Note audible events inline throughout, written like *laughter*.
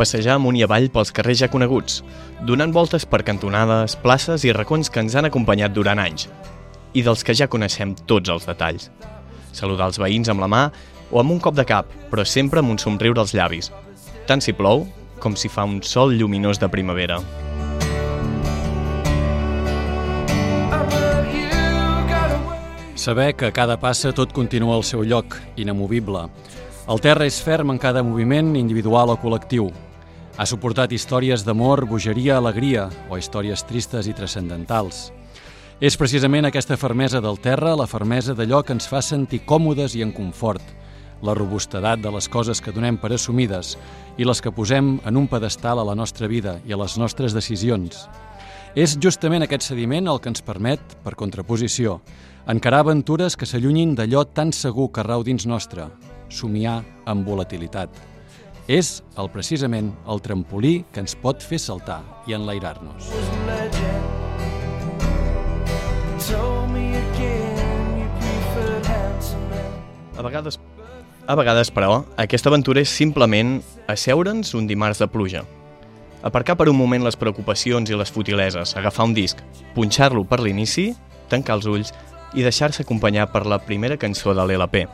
Passejar amunt i avall pels carrers ja coneguts, donant voltes per cantonades, places i racons que ens han acompanyat durant anys, i dels que ja coneixem tots els detalls. Saludar els veïns amb la mà o amb un cop de cap, però sempre amb un somriure als llavis, tant si plou com si fa un sol lluminós de primavera. Saber que a cada passa tot continua al seu lloc, inamovible. El terra és ferm en cada moviment individual o col·lectiu. Ha suportat històries d'amor, bogeria, alegria o històries tristes i transcendentals. És precisament aquesta fermesa del terra, la fermesa d'allò que ens fa sentir còmodes i en confort, la robustedat de les coses que donem per assumides i les que posem en un pedestal a la nostra vida i a les nostres decisions. És justament aquest sediment el que ens permet, per contraposició, encarar aventures que s'allunyin d'allò tan segur que rau dins nostre, somiar amb volatilitat. És, el precisament, el trampolí que ens pot fer saltar i enlairar-nos. was legend. Told me again you preferred handsome men. A vegades, a vegades, però, aquesta aventura és simplement asseure'ns un dimarts de pluja. Aparcar per un moment les preocupacions i les futileses, agafar un disc, punxar-lo per l'inici, tancar els ulls i deixar-se acompanyar per la primera cançó de l'LP.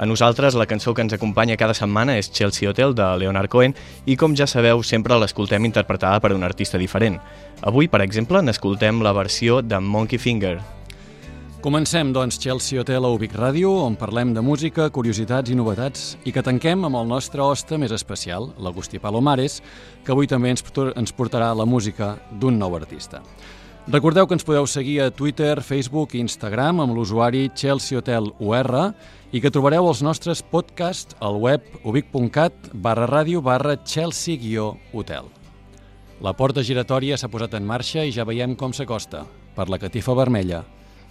A nosaltres la cançó que ens acompanya cada setmana és Chelsea Hotel de Leonard Cohen i com ja sabeu sempre l'escoltem interpretada per un artista diferent. Avui, per exemple, n'escoltem la versió de Monkey Finger, Comencem, doncs, Chelsea Hotel a Ubic Ràdio, on parlem de música, curiositats i novetats, i que tanquem amb el nostre hoste més especial, l'Agustí Palomares, que avui també ens portar- ens portarà la música d'un nou artista. Recordeu que ens podeu seguir a Twitter, Facebook i Instagram amb l'usuari Chelsea Hotel UR i que trobareu els nostres podcasts al web ubic.cat barra ràdio barra Chelsea-hotel. La porta giratòria s'ha posat en marxa i ja veiem com s'acosta, per la catifa vermella,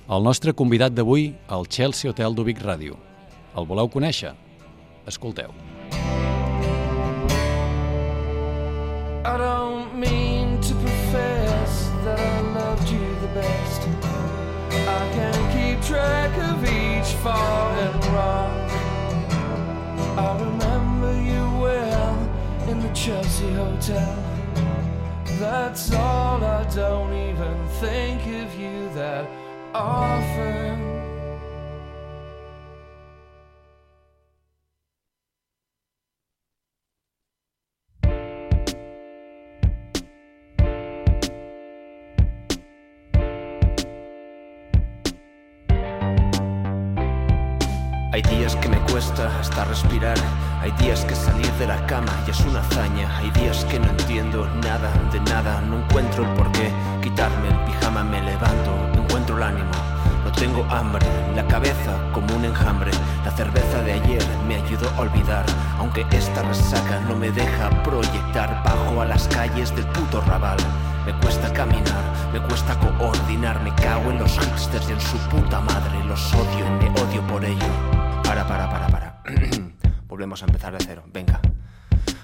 el nostre convidat d'avui al Chelsea Hotel d'Ubic Ràdio. El voleu conèixer? Escolteu. I don't mean to profess that I loved you the best. I can't keep track of each fall and rock. I remember you well in the Chelsea Hotel. That's all, I don't even think of you that Hay días que me cuesta hasta respirar, hay días que salir de la cama ya es una hazaña, hay días que no entiendo nada de nada, no encuentro el porqué, quitarme el pijama me levanto, no tengo hambre, la cabeza como un enjambre, la cerveza de ayer me ayudó a olvidar, aunque esta resaca no me deja proyectar bajo a las calles del puto rabal. Me cuesta caminar, me cuesta coordinar, me cago en los hipsters y en su puta madre, los odio me odio por ello. Para, para, para, para. *clears throat* Volvemos a empezar de cero, venga.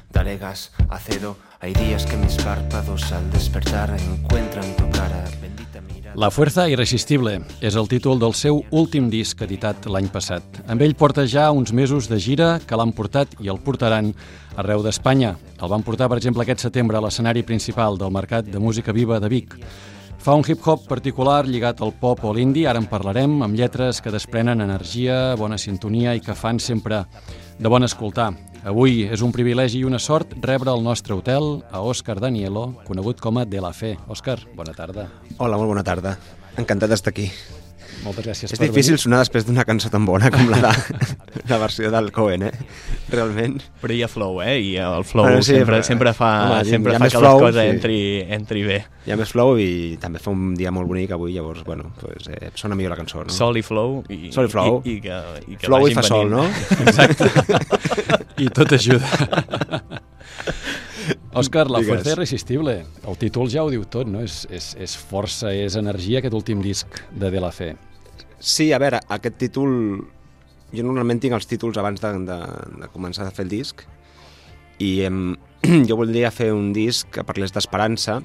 Dale gas, acero, hay días que mis párpados al despertar encuentran tu cara, bendita mirada. La Fuerza Irresistible és el títol del seu últim disc editat l'any passat. Amb ell porta ja uns mesos de gira que l'han portat i el portaran arreu d'Espanya. El van portar, per exemple, aquest setembre a l'escenari principal del Mercat de Música Viva de Vic. Fa un hip-hop particular lligat al pop o l'indi, ara en parlarem, amb lletres que desprenen energia, bona sintonia i que fan sempre de bon escoltar. Avui és un privilegi i una sort rebre al nostre hotel a Òscar Danielo, conegut com a De La Fe. Òscar, bona tarda. Hola, molt bona tarda. Encantat d'estar aquí. Moltes gràcies És per difícil venir. sonar després d'una cançó tan bona com la, de, *laughs* la versió del Cohen, eh? Realment. Però hi ha flow, eh? I el flow Bueno, sí, sempre, però- sempre fa, home, sempre fa que flow, les coses sí. entri, entri bé. Hi ha més flow i també fa un dia molt bonic avui, llavors, bueno, pues, eh, sona millor la cançó, no? Sol i flow. I, Sol i flow. I, i que, i que Flow i fa sol, venint. no? Exacte. *laughs* I tot ajuda. *laughs* Òscar, la Digues. fuerza irresistible. El títol ja ho diu tot, no? És, és, és força, és energia, aquest últim disc de De La Fe. Sí, a veure, aquest títol jo normalment tinc els títols abans de, de, de començar a fer el disc i em, *clears throat* jo voldria fer un disc que parlés d'esperança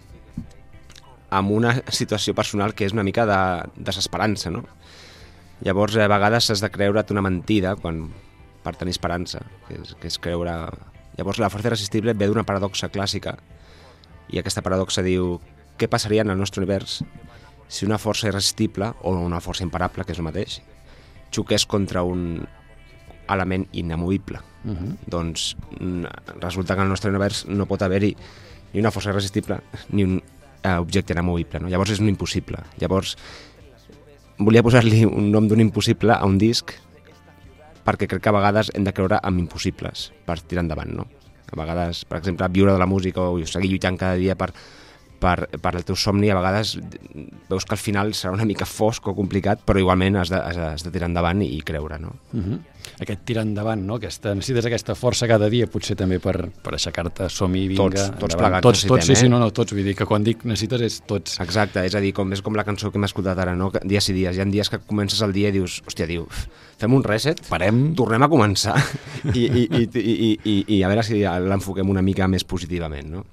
amb una situació personal que és una mica de desesperança, no? Llavors, a vegades has de creure't una mentida quan, per tenir esperança, que és, que és creure... Llavors, la força irresistible ve d'una paradoxa clàssica i aquesta paradoxa diu què passaria en el nostre univers si una força irresistible o una força imparable, que és el mateix, xoqués contra un element inamovible. Uh -huh. Doncs resulta que en el nostre univers no pot haver-hi ni una força irresistible ni un eh, objecte inamovible. No? Llavors és un impossible. Llavors volia posar-li un nom d'un impossible a un disc perquè crec que a vegades hem de creure en impossibles per tirar endavant, no? A vegades, per exemple, viure de la música o seguir lluitant cada dia per, per, per el teu somni, a vegades veus que al final serà una mica fosc o complicat, però igualment has de, has de, has de tirar endavant i, i creure, no? Uh -huh. Aquest tirar endavant, no? Aquesta, necessites aquesta força cada dia, potser també per, per aixecar-te, som-hi, vinga, Tots, tots plegats tots, tots, sí, necessitem, sí, eh? no, no, tots, vull dir que quan dic necessites és tots. Exacte, és a dir, com, és com la cançó que hem escoltat ara, no? Dies i dies. Hi ha dies que comences el dia i dius, hòstia, diu, fem un reset, Parem. tornem a començar *laughs* i, i, i, i, i, i a veure si l'enfoquem una mica més positivament, no?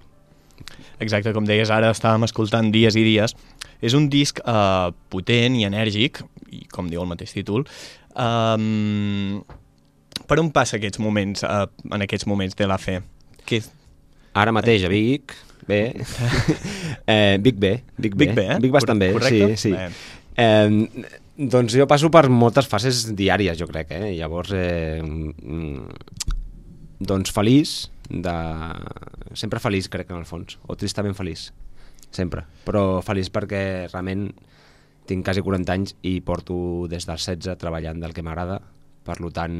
Exacte, com deies ara, estàvem escoltant dies i dies. És un disc eh, potent i enèrgic, i com diu el mateix títol. Um, per on passa aquests moments, eh, en aquests moments de la fe? Que, Ara mateix a Vic, bé, *laughs* eh, Vic bé, Vic bé, Vic bé, eh? Vic bastant bé, Correcte? sí, sí. Bé. Eh, doncs jo passo per moltes fases diàries, jo crec, eh? Llavors, eh, mm, doncs feliç, de... sempre feliç crec en el fons, o tristament feliç, sempre, però feliç perquè realment tinc quasi 40 anys i porto des dels 16 treballant del que m'agrada, per tant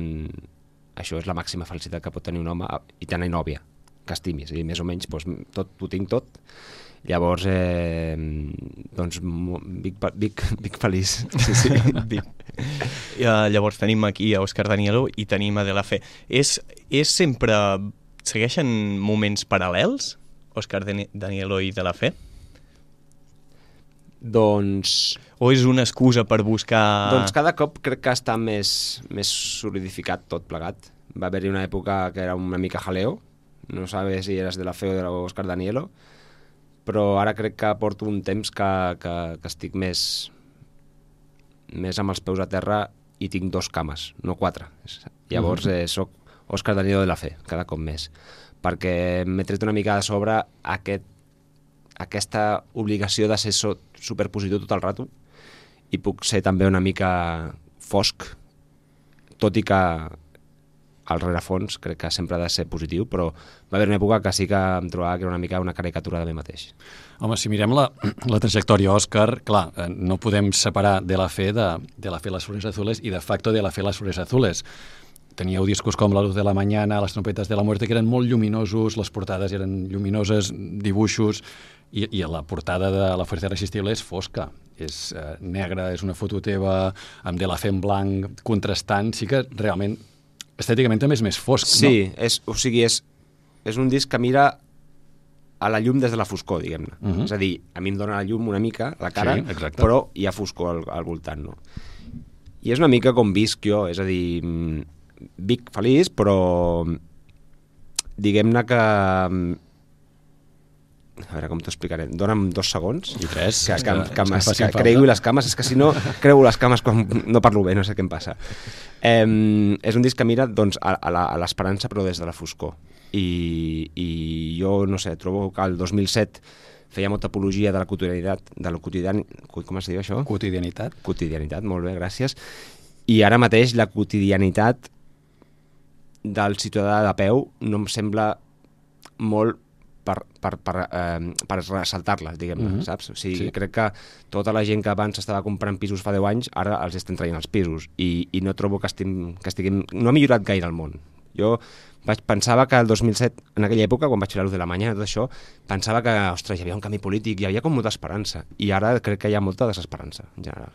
això és la màxima felicitat que pot tenir un home i tenir nòvia, que estimis, i més o menys doncs, tot, ho tinc tot, Llavors, eh, doncs, Vic, Vic, *laughs* Vic feliç. Sí, sí. *laughs* Vic. Uh, llavors tenim aquí a Òscar Danielo i tenim a De La Fe. És, és sempre... Segueixen moments paral·lels, Òscar Dani- Danielo i De La Fe? doncs, O és una excusa per buscar... doncs cada cop crec que està més, més solidificat tot plegat. Va haver-hi una època que era una mica jaleo, no sabes si eres de la Feo o de l'Òscar Danielo, però ara crec que porto un temps que, que, que estic més, més amb els peus a terra i tinc dos cames, no quatre. Llavors eh, sóc Òscar Danielo de la Fe, cada cop més, perquè m'he tret una mica de sobre aquest, aquesta obligació de ser so, superpositiu tot el rato i puc ser també una mica fosc, tot i que al rerefons crec que sempre ha de ser positiu, però va haver una època que sí que em trobava que era una mica una caricatura de mi mateix. Home, si mirem la, la trajectòria Òscar, clar, eh, no podem separar de la fe de, de la fe Las Flores Azules i de facto de la fe Las Flores Azules. Teníeu discos com La Luz de la Mañana, Las Trompetes de la Muerte, que eren molt lluminosos, les portades eren lluminoses, dibuixos, i, i la portada de La Fuerza Irresistible és fosca, és eh, negra, és una foto teva amb de la fe en blanc, contrastant, sí que realment estèticament també és més fosc, Sí, és, o sigui, és, és un disc que mira a la llum des de la foscor, diguem-ne. Mhm. És a dir, a mi em dona la llum una mica, la cara, Sí, exacte. però hi ha foscor al, al voltant, no? I és una mica com visc jo, és a dir, mm, vic feliç, però diguem-ne que... A veure, com t'ho explicaré? Dona'm dos segons. I tres, Que, que, que- que, que, que cregui les cames. És que si no creu les cames quan no parlo bé, no sé què em passa. Eh, és un disc que mira doncs, a, a l'esperança però des de la foscor. I, I jo, no sé, trobo que el 2007 feia molta apologia de la quotidianitat, de la quotidian... Com es diu això? Quotidianitat. Quotidianitat, molt bé, gràcies. I ara mateix la quotidianitat del ciutadà de peu no em sembla molt per, per, per, eh, per ressaltar-la, diguem-ne, Mhm. saps? O sigui, Sí. crec que tota la gent que abans estava comprant pisos fa 10 anys, ara els estan traient els pisos i, i no trobo que, estim, que estiguem... No ha millorat gaire el món. Jo vaig, pensava que el 2007, en aquella època, quan vaig fer la luz de la mañana, tot això, pensava que, ostres, hi havia un canvi polític, hi havia com molta esperança. I ara crec que hi ha molta desesperança, en general.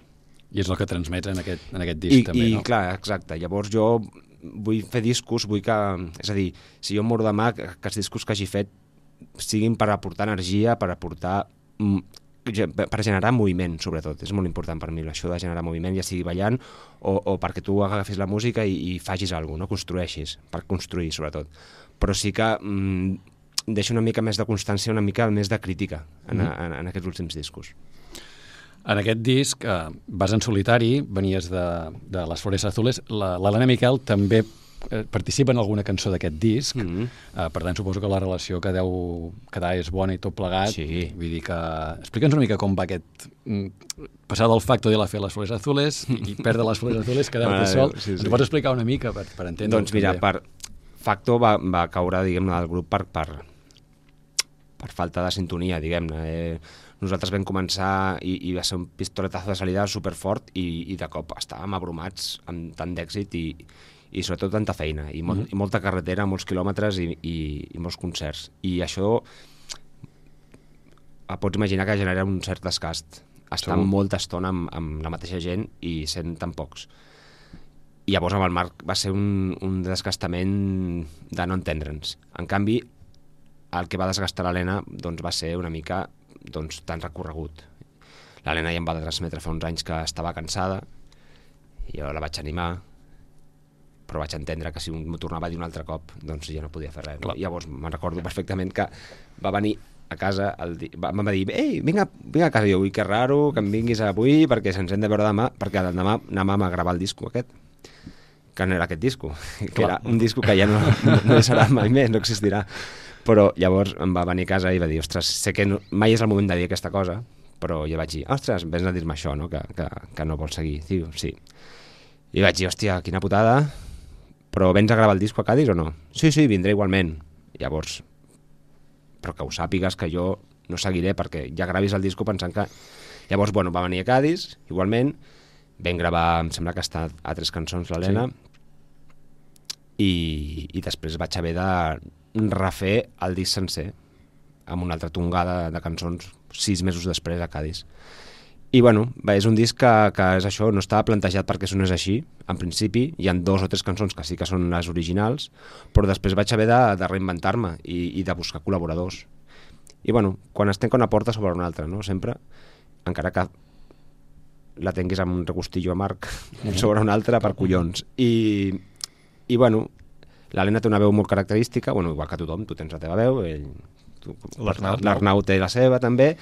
I és el que transmets en aquest, en aquest disc I, també, i no? clar, exacte. Llavors jo vull fer discos, vull que... És a dir, si jo moro demà, que, que els discos que hagi fet siguin per aportar energia, per aportar mm, per generar moviment, sobretot. És molt important per mi això de generar moviment, ja sigui ballant o, o perquè tu agafis la música i, i facis alguna cosa, no? construeixis, per construir, sobretot. Però sí que mm, deixa una mica més de constància, una mica més de crítica en, mm -hmm. en, en aquests últims discos. En aquest disc eh, vas en solitari, venies de, de Les Flores Azules. La- L'Helena Miquel també eh, participa en alguna cançó d'aquest disc. Mm -hmm. eh, per tant, suposo que la relació que deu quedar és bona i tot plegat. Sí. Vull dir que... Explica'ns una mica com va aquest... mm, Passar del facto de la fer Les Flores Azules i perdre Les Flores Azules, quedar-te sol. sí, Ens sí. ho pots explicar una mica per, per entendre Doncs mira, per Facto va, va caure, diguem-ne, del grup per, per, per falta de sintonia, diguem-ne. Eh, nosaltres vam començar i, i va ser un pistoletazo de salida superfort i, i de cop estàvem abrumats amb tant d'èxit i, i sobretot tanta feina i, molt, mm -hmm. i molta carretera, molts quilòmetres i, i, i molts concerts. I això eh, pots imaginar que genera un cert desgast. Estar Segur. molta estona amb, amb la mateixa gent i sent tan pocs. I llavors amb el Marc va ser un, un desgastament de no entendre'ns. En canvi, el que va desgastar l'Helena doncs, va ser una mica doncs, tan recorregut. L'Helena ja em va transmetre fa uns anys que estava cansada, i jo la vaig animar, però vaig entendre que si m'ho tornava a dir un altre cop, doncs ja no podia fer res. No? Clar. Llavors me'n recordo perfectament que va venir a casa, el di... va, em va dir, ei, vinga, vinga a casa, jo, ui, que raro que em vinguis avui perquè se'ns hem de veure demà, perquè demà anàvem a gravar el disco aquest que no era aquest disco, *laughs* que Clar. era un disco que ja no, no, no hi serà mai més, no existirà. Però llavors em va venir a casa i va dir, ostres, sé que no, mai és el moment de dir aquesta cosa, però jo vaig dir, ostres, vens a dir-me això, no? Que, que, que no vols seguir. Diu, sí. I vaig dir, hòstia, quina putada, però vens a gravar el disco a Cádiz o no? Sí, sí, vindré igualment. Llavors, però que ho sàpigues que jo no seguiré perquè ja gravis el disco pensant que... Llavors, bueno, va venir a Cádiz, igualment, vam gravar, em sembla que està a tres cançons l'Helena, i, i després vaig haver de refer el disc sencer amb una altra tongada de cançons sis mesos després a Cádiz. I bueno, és un disc que, que és això, no estava plantejat perquè sonés així, en principi, hi han dos o tres cançons que sí que són les originals, però després vaig haver de, de reinventar-me i, i de buscar col·laboradors. I bueno, quan es tanca una porta sobre una altra, no? Sempre, encara que la tinguis amb un regustillo amarg *laughs* sobre una altra per collons. I, i bueno, l'Helena té una veu molt característica, bueno, igual que tothom, tu tens la teva veu, ell, l'Arnau té la seva també,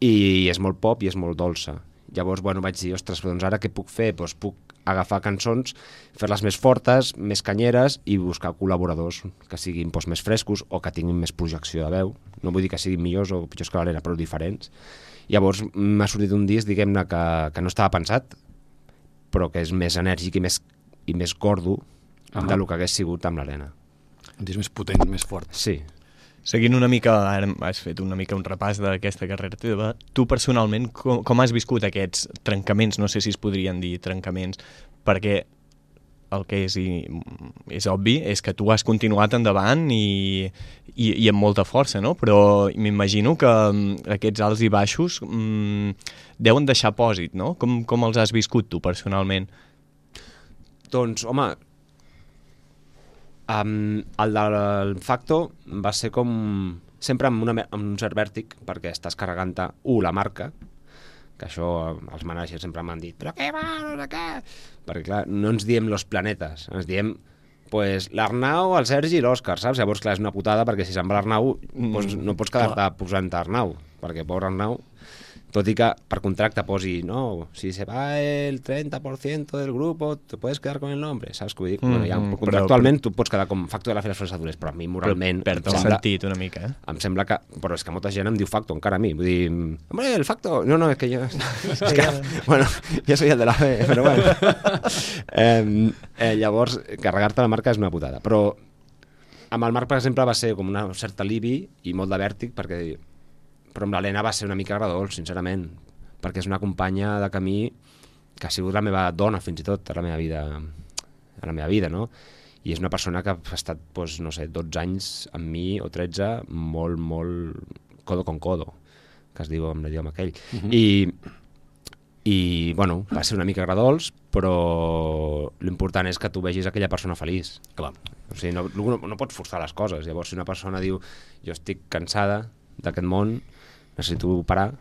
i és molt pop i és molt dolça. Llavors, bueno, vaig dir, ostres, doncs ara què puc fer? Doncs puc agafar cançons, fer-les més fortes, més canyeres i buscar col·laboradors que siguin doncs, més frescos o que tinguin més projecció de veu. No vull dir que siguin millors o pitjors que l'Helena, però diferents. Llavors m'ha sortit un disc, diguem-ne, que, que no estava pensat, però que és més enèrgic i més, i més gordo Ahà. de lo que hagués sigut amb l'Helena. Un disc més potent, més fort. Sí. Seguint una mica, ara has fet una mica un repàs d'aquesta carrera teva, tu personalment com, com has viscut aquests trencaments, no sé si es podrien dir trencaments, perquè el que és, i, és obvi és que tu has continuat endavant i, i, i amb molta força, no? Però m'imagino que mm, aquests alts i baixos mm, deuen deixar pòsit, no? Com, com els has viscut tu personalment? Doncs, home, um, el del Facto va ser com sempre amb, una, amb un cert vèrtic, perquè estàs carregant-te, un, la marca, que això els managers sempre m'han dit, però què va, no sé què? Perquè, clar, no ens diem los planetes, ens diem pues, l'Arnau, el Sergi i l'Òscar, saps? Llavors, clar, és una putada, perquè si se'n va l'Arnau, pues, no pots quedar-te posant Arnau, perquè pobre Arnau, tot i que per contracte posi, no, si se va el 30% del grupo, te puedes quedar con el nombre, saps què vull dir? Mm, bueno, ja, mm, però- contractualment tu pots quedar com facto de la Fira Flores Azules, però a mi moralment Perd em el sembla, sentit una mica, eh? em sembla que... Però és que molta gent em diu facto encara a mi. Vull dir, hombre, el facto... No, no, és que jo... *laughs* *laughs* és que, bueno, jo soy el de la B, *laughs* però bueno. eh, eh, llavors, carregar-te la marca és una putada. Però amb el Marc, per exemple, va ser com una certa alivi i molt de vèrtic, perquè... Però amb l'Helena va ser una mica agradol, sincerament, perquè és una companya de camí que ha sigut la meva dona, fins i tot, a la meva vida, a la meva vida, no? I és una persona que ha estat, doncs, no sé, 12 anys amb mi, o 13, molt, molt codo con codo, que es diu amb l'idioma aquell. Uh -huh. I, I, bueno, va ser una mica agradols, però l'important és que tu vegis aquella persona feliç. Clar. O sigui, no, no, no pots forçar les coses. Llavors, si una persona diu jo estic cansada d'aquest món, necessito parar,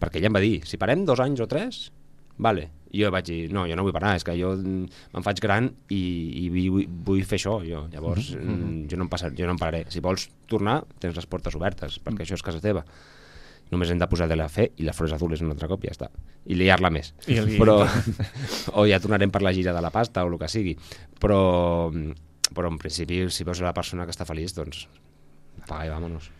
perquè ella em va dir, si parem dos anys o tres, vale. I jo vaig dir, no, jo no vull parar, és que jo mm, me'n faig gran i, i vull, vull fer això, jo. Llavors, mm -hmm. jo, no em passar, jo no em pararé. Si vols tornar, tens les portes obertes, perquè això és casa teva. Només hem de posar de la fe i la Flores Azules un altre cop i ja està. I liar-la més. I li- Però, *laughs* o ja tornarem per la gira de la pasta o el que sigui. Però, però en principi, si veus la persona que està feliç, doncs apaga i vámonos.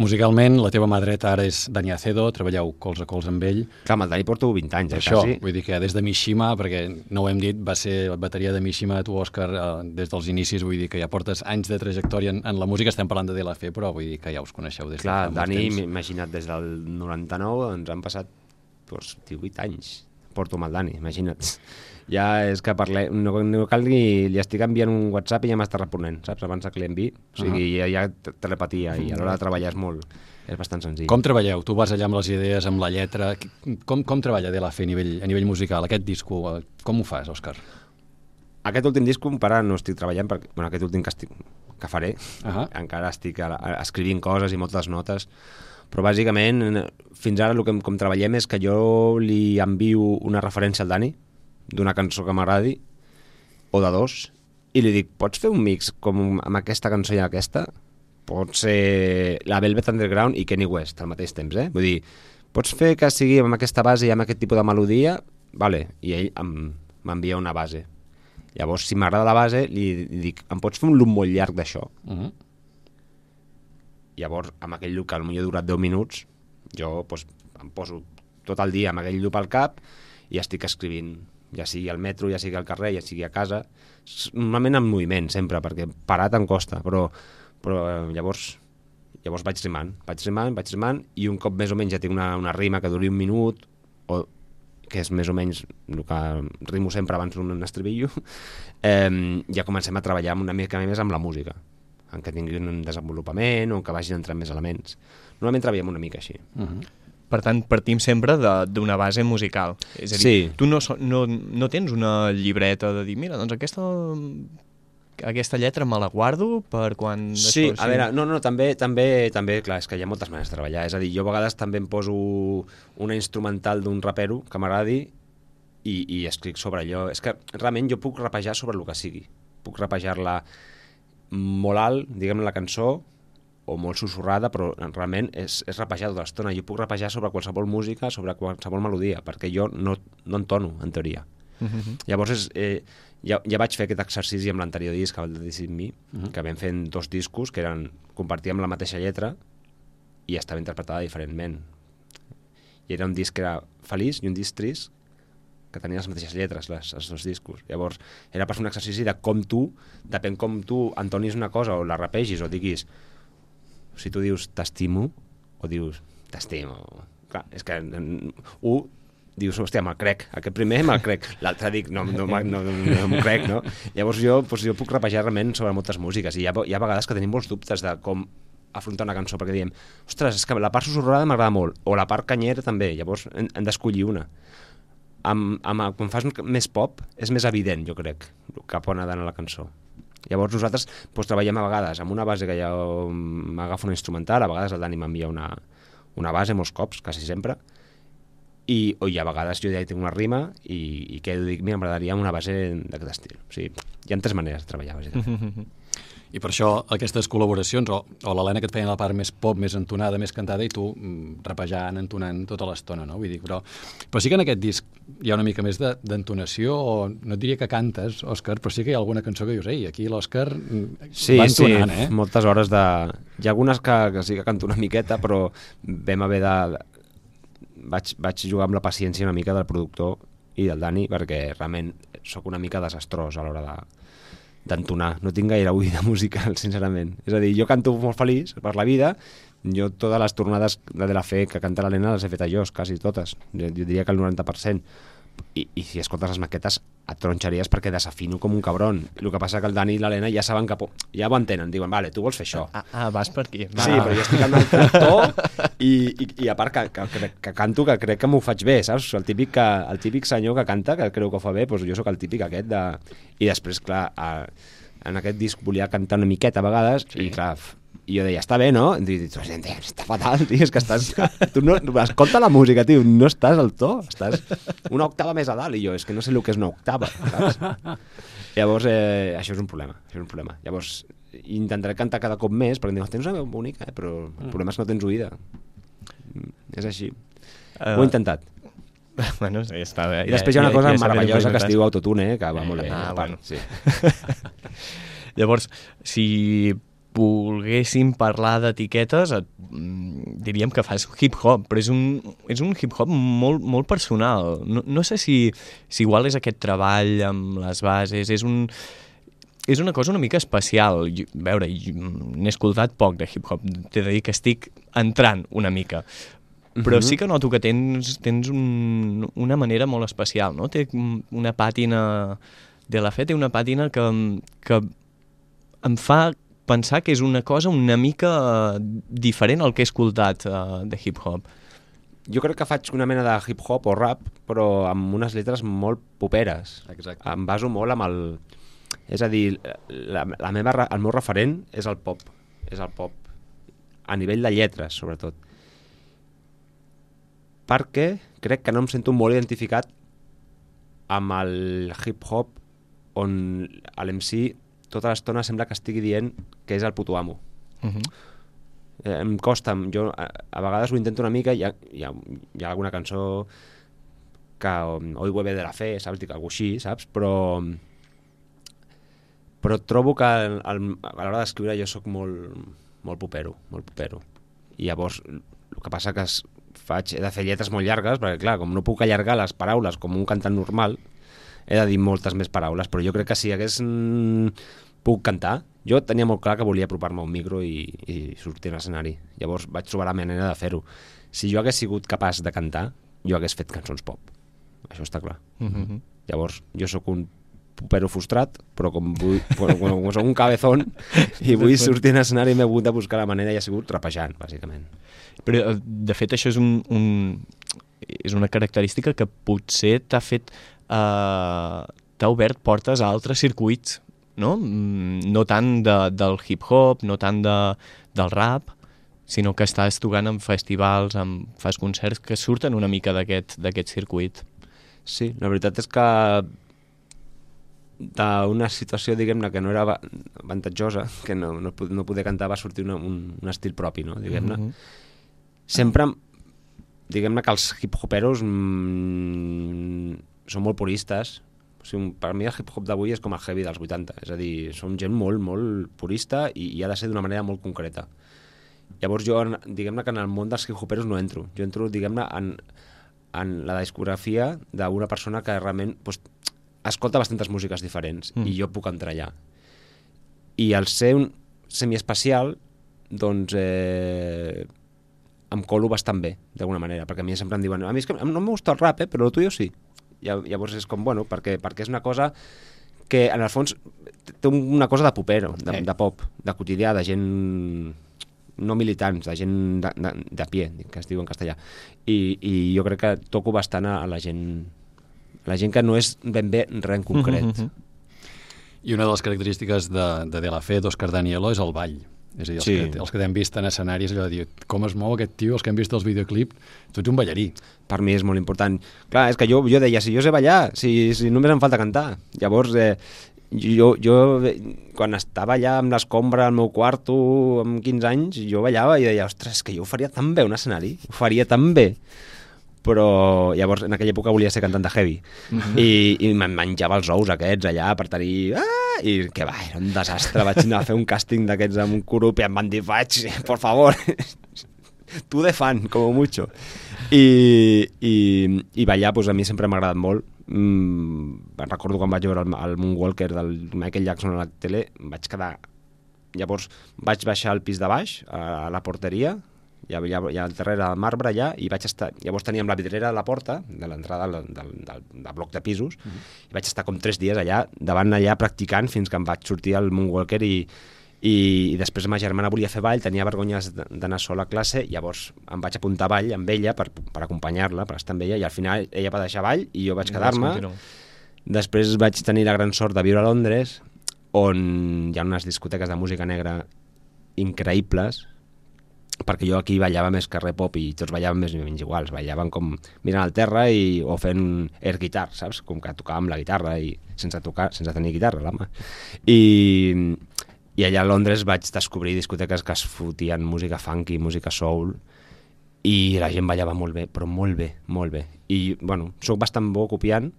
Musicalment, la teva mà dreta ara és Dani Acedo, treballeu colze a colze amb ell. Clar, amb el Dani porto 20 anys, eh, Això, quasi. vull dir que des de Mishima, perquè no ho hem dit, va ser bateria de Mishima, tu, Òscar, eh, des dels inicis, vull dir que ja portes anys de trajectòria en, en la música, estem parlant de DLF, però vull dir que ja us coneixeu des Clar, de fa Dani, imagina't, des del 99 ens han passat doncs, 18 anys. Porto amb el Dani, imagina't. Ja és que parlem, no, no cal ni... Li estic enviant un WhatsApp i ja m'està responent, saps? Abans que l'envi. O sigui, ja, ja te- telepatia i a l'hora de treballar és molt... És bastant senzill. Com treballeu? Tu vas allà amb les idees, amb la lletra. Com, com treballa DLF a nivell, a nivell musical, aquest disco? eh, Com ho fas, Òscar? Aquest últim disc encara no estic treballant, perquè, bueno, aquest últim que, estic, que faré, Ahà. encara estic a, a, escrivint coses i moltes notes, però bàsicament fins ara el que com treballem és que jo li envio una referència al Dani d'una cançó que m'agradi o de dos i li dic, pots fer un mix com amb aquesta cançó i aquesta? Pot ser la Velvet Underground i Kenny West al mateix temps, eh? Vull dir, pots fer que sigui amb aquesta base i amb aquest tipus de melodia? Vale, i ell m'envia una base. Llavors, si m'agrada la base, li, li dic, em pots fer un loop molt llarg d'això? Uh -huh. Llavors, amb aquell loop que potser ha durat 10 minuts, jo doncs, em poso tot el dia amb aquell loop al cap i estic escrivint, ja sigui al metro, ja sigui al carrer, ja sigui a casa, normalment en moviment sempre, perquè parat em costa, però, però eh, llavors llavors vaig rimant, vaig rimant, vaig rimant, i un cop més o menys ja tinc una, una rima que duri un minut, o que és més o menys el que rimo sempre abans d'un estribillo, *laughs* eh, ja comencem a treballar una mica més amb la música, en què tingui un desenvolupament o en què vagin entrant més elements. Normalment treballem una mica així. Uh -huh. Per tant, partim sempre de- d'una base musical. És a dir, Sí. tu no, no, no tens una llibreta de dir, mira, doncs aquesta, aquesta lletra me la guardo per quan... Sí, això, a veure, no, no, també, també, també, clar, és que hi ha moltes maneres de treballar. És a dir, jo a vegades també em poso una instrumental d'un rapero que m'agradi i, i escric sobre allò. És que realment jo puc rapejar sobre el que sigui. Puc rapejar-la molt alt, diguem la cançó, o molt susurrada, però realment és, és rapejar tota l'estona. Jo puc rapejar sobre qualsevol música, sobre qualsevol melodia, perquè jo no, no entono, en teoria. Mhm. Llavors, és, eh, ja, ja vaig fer aquest exercici amb l'anterior disc, el de Decide Me, uh -huh. que vam fer dos discos que eren compartíem la mateixa lletra i estava interpretada diferentment. I era un disc que era feliç i un disc trist que tenia les mateixes lletres, les, els dos discos. Llavors, era per fer un exercici de com tu, depèn com tu entonis una cosa o la rapegis o diguis si tu dius t'estimo o dius t'estimo. Clar, és que mm, un dius, hòstia, me'l crec. Aquest primer me'l crec. L'altre dic, no, no, no, no, no m'ho crec, no? Llavors jo, doncs, jo puc rapejar realment sobre moltes músiques i hi ha, hi ha vegades que tenim molts dubtes de com afrontar una cançó, perquè diem, ostres, és que la part susurrada m'agrada molt, o la part canyera també, llavors hem, hem d'escollir una. Amb, amb, quan fas més pop, és més evident, jo crec, cap on ha d'anar la cançó. Llavors nosaltres doncs, treballem a vegades amb una base que ja m'agafa una instrumental, a vegades el Dani m'envia una, una base molts cops, quasi sempre, i, o i a vegades jo ja tinc una rima i, i quedo i dic, mira, m'agradaria una base d'aquest estil. O sigui, hi ha tres maneres de treballar, bàsicament. *laughs* I per això aquestes col·laboracions, o, o l'Helena que et feia la part més pop, més entonada, més cantada, i tu mm, rapejant, entonant tota l'estona, no? Vull dir, però, però sí que en aquest disc hi ha una mica més de- d'entonació, o no et diria que cantes, Òscar, però sí que hi ha alguna cançó que dius, ei, aquí l'Òscar mm, Sí, va sí, entonant, eh? moltes hores de... Hi ha algunes que, que sí que canto una miqueta, però vam haver de... Vaig, vaig jugar amb la paciència una mica del productor i del Dani, perquè realment sóc una mica desastrós a l'hora de d'entonar. No tinc gaire oïda musical, *laughs* sincerament. És a dir, jo canto molt feliç per la vida, jo totes les tornades de la fe que canta l'Helena les he fet a jo, quasi totes. Jo, diria que el 90%. I, i si escoltes les maquetes et tronxaries perquè desafino com un cabron. El que passa que el Dani i l'Helena ja saben que... Ja ho entenen, diuen, vale, tu vols fer això. Ah, ah, vas per aquí. Va. Sí, però jo estic en el tractor i, i, i a part que, que, que, que canto que crec que m'ho faig bé, saps? El típic, que, el típic senyor que canta, que creu que ho fa bé, doncs jo sóc el típic aquest de... I després, clar, a, en aquest disc volia cantar una miqueta a vegades sí. i clar, I jo deia, està bé, no? I dic, està fatal, tio, és que estàs... Tu no, escolta la música, tio, no estàs al to, estàs una octava més a dalt, i jo, és que no sé el que és una octava, saps? *laughs* Llavors, eh, això és un problema, això és un problema. Llavors, intentaré cantar cada cop més, perquè em diuen, tens una veu bonica, eh? però el problema és que no tens oïda. Mm, És així. Uh, Ho he intentat. *laughs* Bueno, sí, està bé. I després hi ha una cosa ja sabem meravellosa el que es diu autotune, eh, que va molt bé. Ah, part, bueno. Sí. *laughs* Llavors, si volguéssim parlar d'etiquetes, et- mm, diríem que fas hip-hop, però és un, és un hip-hop molt, molt personal. No, no sé si, si igual és aquest treball amb les bases, és un... És una cosa una mica especial. Jo, a veure, jo n'he escoltat poc de hip-hop, t'he de dir que estic entrant una mica, però Mhm. sí que noto que tens, tens un, una manera molt especial, no? Té una pàtina... De la fe té una pàtina que, que em fa pensar que és una cosa una mica eh, diferent al que he escoltat uh, de hip-hop. Jo crec que faig una mena de hip-hop o rap, però amb unes lletres molt poperes. Exacte. Em baso molt amb el... És a dir, la, la meva, el meu referent és el pop. És el pop. A nivell de lletres, sobretot. Perquè crec que no em sento molt identificat amb el hip-hop on l'MC tota l'estona sembla que estigui dient que és el puto amo. Uh -huh. eh, em costa, jo a, a vegades ho intento una mica, hi ha, hi ha, hi ha alguna cançó que um, Hoy hueve de la fe, saps? Dic alguna així, saps? Però però trobo que el, el, a l'hora d'escriure jo sóc molt, molt popero, molt popero. I llavors el que passa que es, faig, he de fer lletres molt llargues, perquè clar, com no puc allargar les paraules com un cantant normal, he de dir moltes més paraules, però jo crec que si hagués mm, puc cantar, jo tenia molt clar que volia apropar-me a un micro i, i sortir a l'escenari. Llavors vaig trobar la manera de fer-ho. Si jo hagués sigut capaç de cantar, jo hagués fet cançons pop. Això està clar. Uh -huh. Llavors, jo sóc un popero frustrat, però com, vull, com, com, com soc un cabezón *laughs* i vull sortir a l'escenari m'he hagut de buscar la manera i ha sigut rapejant, bàsicament. Però, eh, de fet, això és, un, un, és una característica que potser t'ha fet... Uh, t'ha obert portes a altres circuits, no? Mm, No tant de, del hip-hop, no tant de, del rap, sinó que estàs tocant en festivals, en, fas concerts que surten una mica d'aquest circuit. Sí, la veritat és que d'una situació, diguem-ne, que no era va- avantatjosa, que no, no, no poder cantar, va sortir una, un, un estil propi, no? diguem-ne. Mhm. Sempre, diguem-ne que els hip-hoperos mm, són molt puristes. O sigui, per mi el hip-hop d'avui és com el heavy dels 80. És a dir, som gent molt, molt purista i, i ha de ser d'una manera molt concreta. Llavors jo, diguem-ne que en el món dels hip-hoperos no entro. Jo entro, diguem-ne, en, en la discografia d'una persona que realment pues, escolta bastantes músiques diferents Mm. i jo puc entrar allà. I al ser un semiespecial, doncs eh, em colo bastant bé, d'alguna manera, perquè a mi sempre em diuen a mi és que no gusta el rap, eh, però el tuyo sí. Llavors és com, bueno, perquè, perquè és una cosa que en el fons té una cosa de popero, de, Eh. de pop, de quotidià, de gent no militants, de gent de, de, de pie, que es diu en castellà. I, I jo crec que toco bastant a, a la gent a la gent que no és ben bé res en concret. Mhm, mhm. I una de les característiques de, de De La Fe, d'Òscar Danielo, és el ball. És a dir, els, Sí. que, els que t'hem vist en escenaris, allò de dir, com es mou aquest tio, els que hem vist els videoclips, tu ets un ballarí. per mi és molt important. Clar, és que jo, jo deia, si jo sé ballar, si, si només em falta cantar. Llavors, eh, jo, jo quan estava allà amb l'escombra al meu quarto amb 15 anys, jo ballava i deia, ostres, que jo ho faria tan bé un escenari, ho faria tan bé. Però llavors en aquella època volia ser cantant de heavy i, i me'n menjava els ous aquests allà per tenir... Ah! I que va, era un desastre, vaig anar a fer un càsting d'aquests amb un grup i em van dir, vaig, por favor, *laughs* tu de fan, como mucho. I, i, i ballar pues, a mi sempre m'ha agradat molt. Mm, recordo quan vaig veure el, el Moonwalker del Michael Jackson a la tele, vaig quedar... Llavors vaig baixar al pis de baix, a, a la porteria, ja, ja, ja al darrere del marbre allà, i vaig estar... Llavors teníem la vidrera a la porta, de l'entrada del, del, del, del bloc de pisos, mm -hmm. i vaig estar com tres dies allà, davant allà practicant fins que em vaig sortir al Moonwalker i, i, i després ma germana volia fer ball, tenia vergonyes d- d'anar sola a classe, llavors em vaig apuntar a ball amb ella per, per acompanyar-la, per estar amb ella, i al final ella va deixar ball i jo vaig quedar-me. continuar. Després vaig tenir la gran sort de viure a Londres, on hi ha unes discoteques de música negra increïbles, perquè jo aquí ballava més re pop i tots ballaven més o menys iguals, ballaven com mirant al terra i, o fent air guitar, saps? Com que tocàvem la guitarra i sense tocar, sense tenir guitarra la mà. I, i allà a Londres vaig descobrir discoteques que es fotien música funky, música soul, i la gent ballava molt bé, però molt bé, molt bé. I, bueno, sóc bastant bo copiant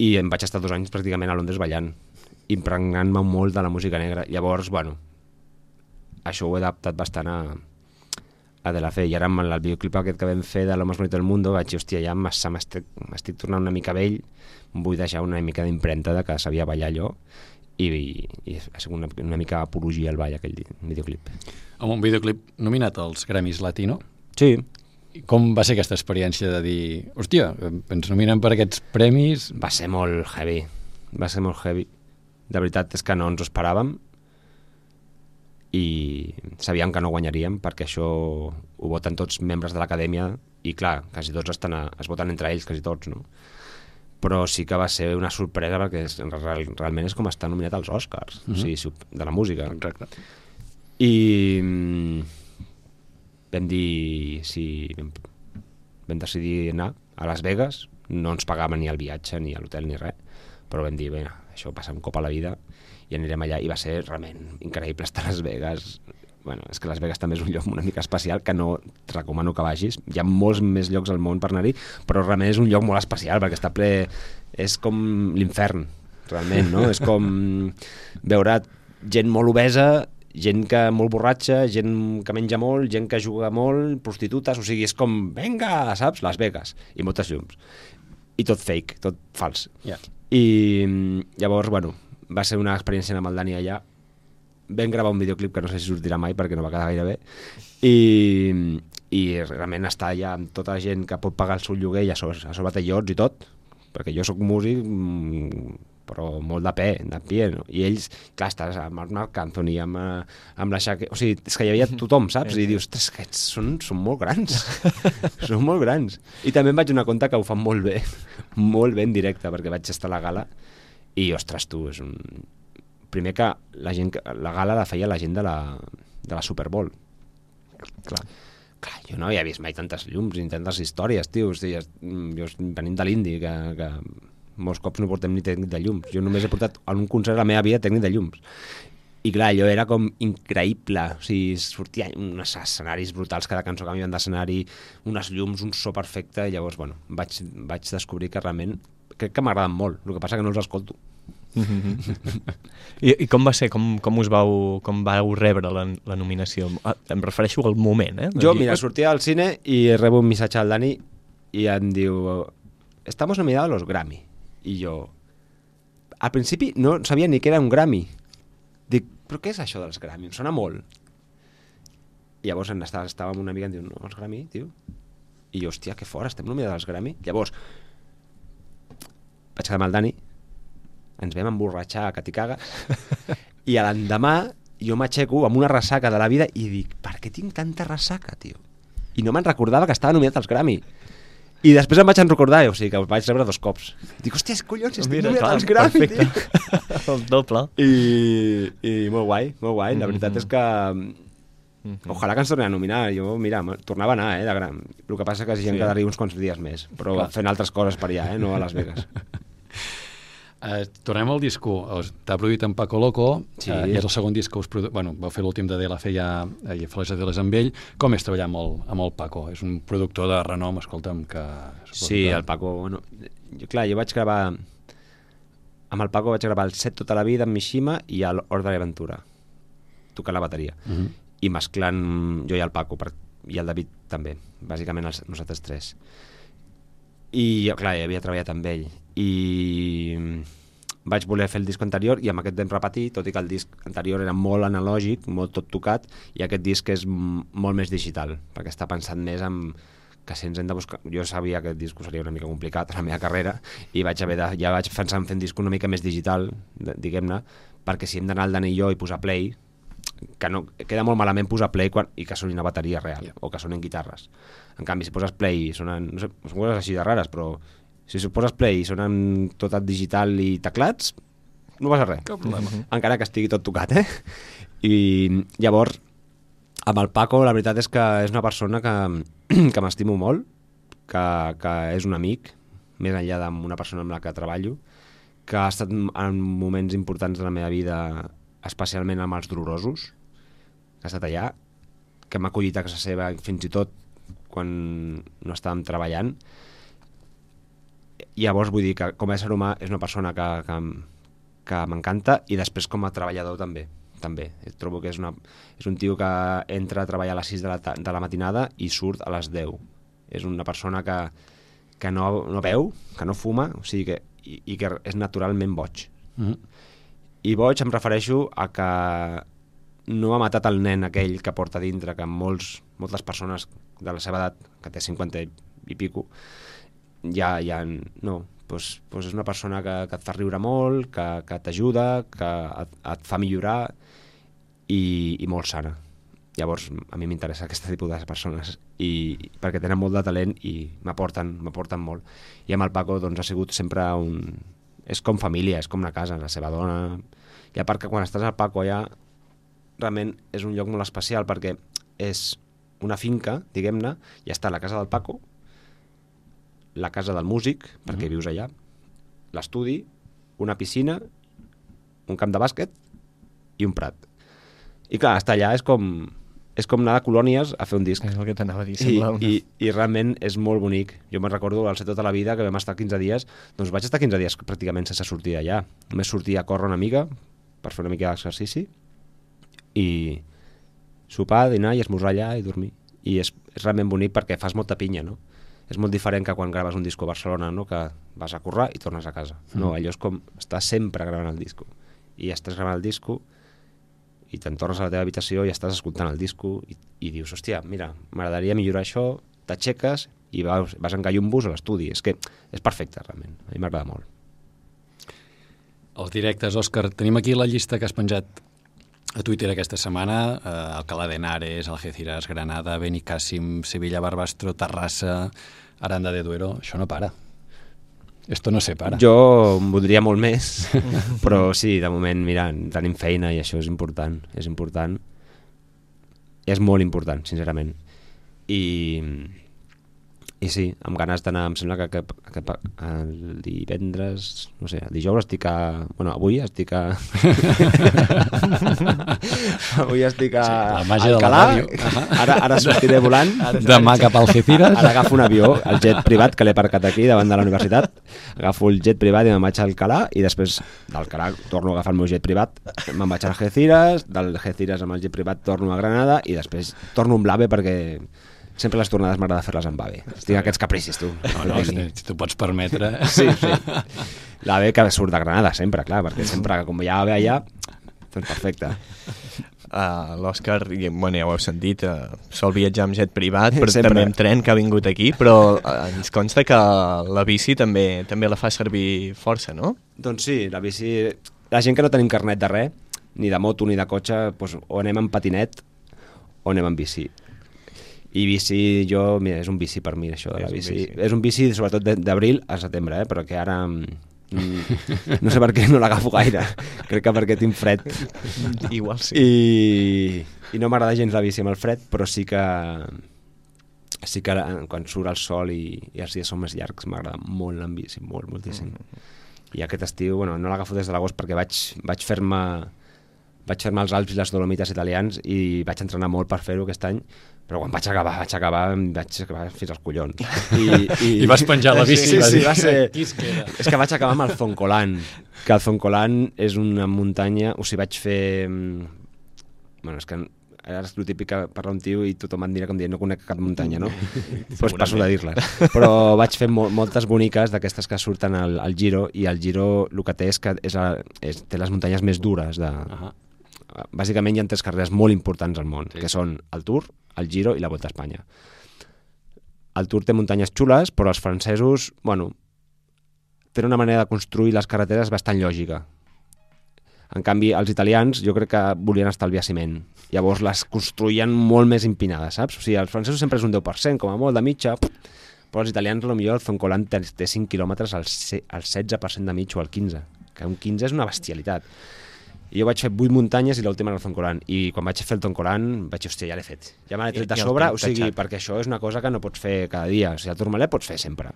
i em vaig estar dos anys pràcticament a Londres ballant, impregnant-me molt de la música negra. Llavors, bueno, això ho he adaptat bastant a, a De La Fe. I ara amb el videoclip aquest que vam fer de Lo más bonito del mundo vaig dir, hòstia, ja m'estic m'estic tornant una mica vell, vull deixar una mica d'impremta de que sabia ballar allò i, i, i ha sigut una, una mica apologia al ball aquell videoclip. Amb un videoclip nominat als Grammys Latino, Sí, I com va ser aquesta experiència de dir, hòstia, ens nominen per aquests premis... va ser molt heavy, va ser molt heavy. De veritat és que no ens ho esperàvem i sabíem que no guanyaríem perquè això ho voten tots membres de l'acadèmia i clar, quasi tots estan a, es voten entre ells, quasi tots, no? Però sí que va ser una sorpresa perquè és, real, realment és com estar nominat als Oscars, mm -hmm. o sigui, sup- de la música. Exacte. I mm, vam dir si vam, vam decidir anar a Las Vegas, no ens pagaven ni el viatge ni l'hotel ni res, però vam dir, bé, això passa un cop a la vida i anirem allà i va ser realment increïble estar a Las Vegas bueno, és que Las Vegas també és un lloc una mica especial que no et recomano que vagis hi ha molts més llocs al món per anar-hi però realment és un lloc molt especial perquè està ple és com l'infern realment, no? *laughs* és com veure gent molt obesa gent que molt borratxa, gent que menja molt, gent que juga molt, prostitutes, o sigui, és com, venga, saps? Las Vegas, i moltes llums. I tot fake, tot fals. Ja. I mm, llavors, bueno, va ser una experiència amb el Dani allà. Vam gravar un videoclip que no sé si sortirà mai perquè no va quedar gaire bé. I, i realment estar allà amb tota la gent que pot pagar el seu lloguer i a sobre, a sobre té iots i tot, perquè jo sóc músic mm, però molt de pe, de pie, no? I ells, clar, estàs amb el Marc Anthony, amb, eh, amb la Shaq... O sigui, és que hi havia tothom, saps? I dius, ostres, aquests són, són molt grans. *laughs* són molt grans. I també em vaig donar compte que ho fan molt bé, *laughs* molt bé en directe, perquè vaig estar a la gala i, ostres, tu, és un... Primer que la, gent, la gala la feia la gent de la, de la Super Bowl. Clar. Clar, jo no havia vist mai tantes llums ni tantes històries, tio. O sigui, jo venim de l'Indi, que, que molts cops no portem ni tècnic de llums. Jo només he portat en un concert a la meva vida tècnic de llums. I clar, allò era com increïble, o sigui, sortia uns escenaris brutals, cada cançó canviant d'escenari, unes llums, un so perfecte, i llavors, bueno, vaig, vaig descobrir que realment crec que m'agraden molt, el que passa que no els escolto. I, I com va ser? Com, com us vau, com vau rebre la, la nominació? Ah, em refereixo al moment, eh? Jo, mira, sortia al cine i rebo un missatge al Dani i em diu estamos nominados a los Grammy. I jo, al principi no sabia ni què era un Grammy. Dic, però què és això dels Grammy? Em sona molt. I llavors en estava, estava amb una amiga i em diu, no, els Grammy, tio. I jo, hòstia, que fora, estem nominats als Grammy. Llavors, vaig quedar amb el Dani, ens vam emborratxar que t'hi cagues, i l'endemà jo m'aixeco amb una ressaca de la vida i dic, per què tinc tanta ressaca, tio? I no me'n recordava que estava nominat als Grammy. I després em vaig en recordar, o sigui que vaig rebre dos cops. Dic, hòstia, collons, estic Mira, nominat clar, als Grammy, tio. perfecte. *laughs* el doble. I, I molt guai, molt guai. La veritat és que ojalà que ens torni a nominar. Jo, mira, tornava a anar, eh, de gran. El que passa que si Sí. quedaria uns quants dies més, però Clar. fent altres coses per allà, eh, no a Las Vegas. *laughs* Eh, tornem al disco. T'ha produït en Paco Loco, Sí. eh, i és el segon disc que us produ... Bueno, vau fer l'últim de De La Fe ja, eh, i Flores de les amb ell. Com és treballar amb el, amb el Paco? És un productor de renom, escolta'm, que... Sí, el Paco, bueno, jo, clar, jo vaig gravar amb el Paco vaig gravar el set tota la vida amb Mishima i el Ordre Aventura tocant la bateria Mhm. i mesclant jo i el Paco per, i el David també, bàsicament els, nosaltres tres i jo, clar, ja havia treballat amb ell i vaig voler fer el disc anterior i amb aquest vam repetir, tot i que el disc anterior era molt analògic, molt tot tocat i aquest disc és molt més digital perquè està pensat més en que si ens hem de buscar... Jo sabia que el disc seria una mica complicat a la meva carrera i vaig haver de, ja vaig pensar en fer un disc una mica més digital, diguem-ne, perquè si hem d'anar al Dani i jo i posar play, que no, queda molt malament posar play quan, i que soni una bateria real, Ja. o que sonin guitarres. En canvi, si poses play i sonen, no sé, són coses així de rares, però si poses play i sonen tot digital i teclats, no passa res. Cap problema. Encara que estigui tot tocat, eh? I llavors, amb el Paco, la veritat és que és una persona que, *clears throat* que m'estimo molt, que, que és un amic, més enllà d'una persona amb la que treballo, que ha estat en moments importants de la meva vida, especialment amb els dolorosos, que ha estat allà, que m'ha acollit a casa seva fins i tot quan no estàvem treballant. Llavors vull dir que com a ésser humà és una persona que, que, que m'encanta i després com a treballador també també. Trobo que és, una, és un tio que entra a treballar a les 6 de la, de la matinada i surt a les 10. És una persona que, que no, no veu, que no fuma, o sigui que, i, i que és naturalment boig. Mhm. I boig em refereixo a que no ha matat el nen aquell que porta dintre, que molts, moltes persones de la seva edat, que té 50 i pico, ja, ja no, doncs, doncs és una persona que, que et fa riure molt, que, que t'ajuda, que et, et fa millorar i, i molt sana. Llavors, a mi m'interessa aquest tipus de persones i perquè tenen molt de talent i m'aporten m'aporten molt. I amb el Paco doncs, ha sigut sempre un... És com família, és com una casa, la seva dona... I a part que quan estàs al Paco allà, realment és un lloc molt especial perquè és una finca, diguem-ne, i està la casa del Paco, la casa del músic, perquè vius allà, l'estudi, una piscina, un camp de bàsquet i un prat. I clar, estar allà és com, és com anar de colònies a fer un disc. És el que t'anava a dir, I, sembla una... i, I realment és molt bonic. Jo me'n recordo al ser tota la vida que vam estar 15 dies, doncs vaig estar 15 dies pràcticament sense sortir d'allà. Només sortia a córrer una mica per fer una mica d'exercici i sopar, dinar i esmorzar allà i dormir. I és, és realment bonic perquè fas molta pinya, no? És molt diferent que quan graves un disco a Barcelona, no? que vas a currar i tornes a casa. No, allò és com estar sempre gravant el disco. I estàs gravant el disco i te'n tornes a la teva habitació i estàs escoltant el disco i, i dius, hòstia, mira, m'agradaria millorar això, t'aixeques i vas, vas en gallumbos a l'estudi. És que és perfecte, realment. A mi m'agrada molt. Els directes, Òscar, tenim aquí la llista que has penjat a Twitter aquesta setmana, eh, Alcalá de Henares, Algeciras, Granada, Benicàssim, Sevilla, Barbastro, Terrassa, Aranda de Duero, això no para. Esto no se para. Jo voldria molt més, *laughs* però sí, de moment, mira, tenim feina i això és important, és important. És molt important, sincerament. I, i sí, amb ganes d'anar, em sembla que, que, que, el divendres, no sé, el dijous estic a... Bueno, avui estic a... *laughs* avui estic a... Sí, la màgia de la Alcalà. ràdio. Ara, ara sortiré volant. Demà cap a Algeciras. Ara agafo un avió, el jet privat, que l'he aparcat aquí davant de la universitat. Agafo el jet privat i me'n vaig a Alcalà i després d'Alcalà torno a agafar el meu jet privat. Me'n vaig a Algeciras, del Algeciras amb el jet privat torno a Granada i després torno amb l'AVE perquè sempre les tornades m'agrada fer-les amb AVE. Tinc aquests capricis, tu. No, no, si, si t'ho pots permetre. Sí, sí. L'AVE que surt de Granada sempre, clar, perquè sempre, com hi ha AVE allà, doncs perfecte. Uh, L'Òscar, i, bueno, ja ho heu sentit, uh, sol viatjar amb jet privat, però Sempre. també amb tren que ha vingut aquí, però uh, ens consta que la bici també també la fa servir força, no? Doncs sí, la bici... La gent que no tenim carnet de res, ni de moto ni de cotxe, doncs, o anem en patinet o anem en bici. I bici, jo, mira, és un bici per mi, això de la És un bici. bici. És un bici, sobretot d'abril a setembre, eh? però que ara... mm, no sé per què no l'agafo gaire. *laughs* Crec que perquè tinc fred. *laughs* Igual sí. I, i no m'agrada gens la bici amb el fred, però sí que sí que quan surt el sol i, i els dies són més llargs m'agrada molt la bici, molt, moltíssim. I aquest estiu, bueno, no l'agafo des de l'agost perquè vaig, vaig fer-me vaig fer-me els Alps i les Dolomites italians i vaig entrenar molt per fer-ho aquest any però quan vaig acabar, vaig acabar, em vaig acabar fins als collons. I, I vas penjar la bici. Sí, i vas sí, dir, va ser... Qui es queda? És que vaig acabar amb el Zoncolan, que el Zoncolan és una muntanya... O sigui, vaig fer... mm, Bueno, és que ara és el típic que parla un tio i tothom em dirà com dient no conec cap muntanya, no? Doncs *laughs* pues passo de dir-les. Però vaig fer mo moltes boniques d'aquestes que surten al, al Giro i el Giro el que té és que és a, és, té les muntanyes més dures de... Ahà. Bàsicament hi ha tres carreres molt importants al món, sí. que són el Tour, el Giro i la Volta a Espanya. El Tour té muntanyes xules, però els francesos, bueno, tenen una manera de construir les carreteres bastant lògica. En canvi, els italians jo crec que volien estalviar ciment. Llavors les construïen molt més empinades, saps? O sigui, els francesos sempre és un 10%, com a molt, de mitja, però els italians, potser el Zoncolan té, té 5 quilòmetres al, se- al 16% de mig o al 15%. que un 15 és una bestialitat. I jo vaig fer 8 muntanyes i l'última era el Zoncolan. I quan vaig fer el Zoncolan vaig dir, hòstia, ja l'he fet. Ja me l'he tret de sobre, o sigui, tatxat. perquè això és una cosa que no pots fer cada dia. O sigui, el Tourmalet pots fer sempre.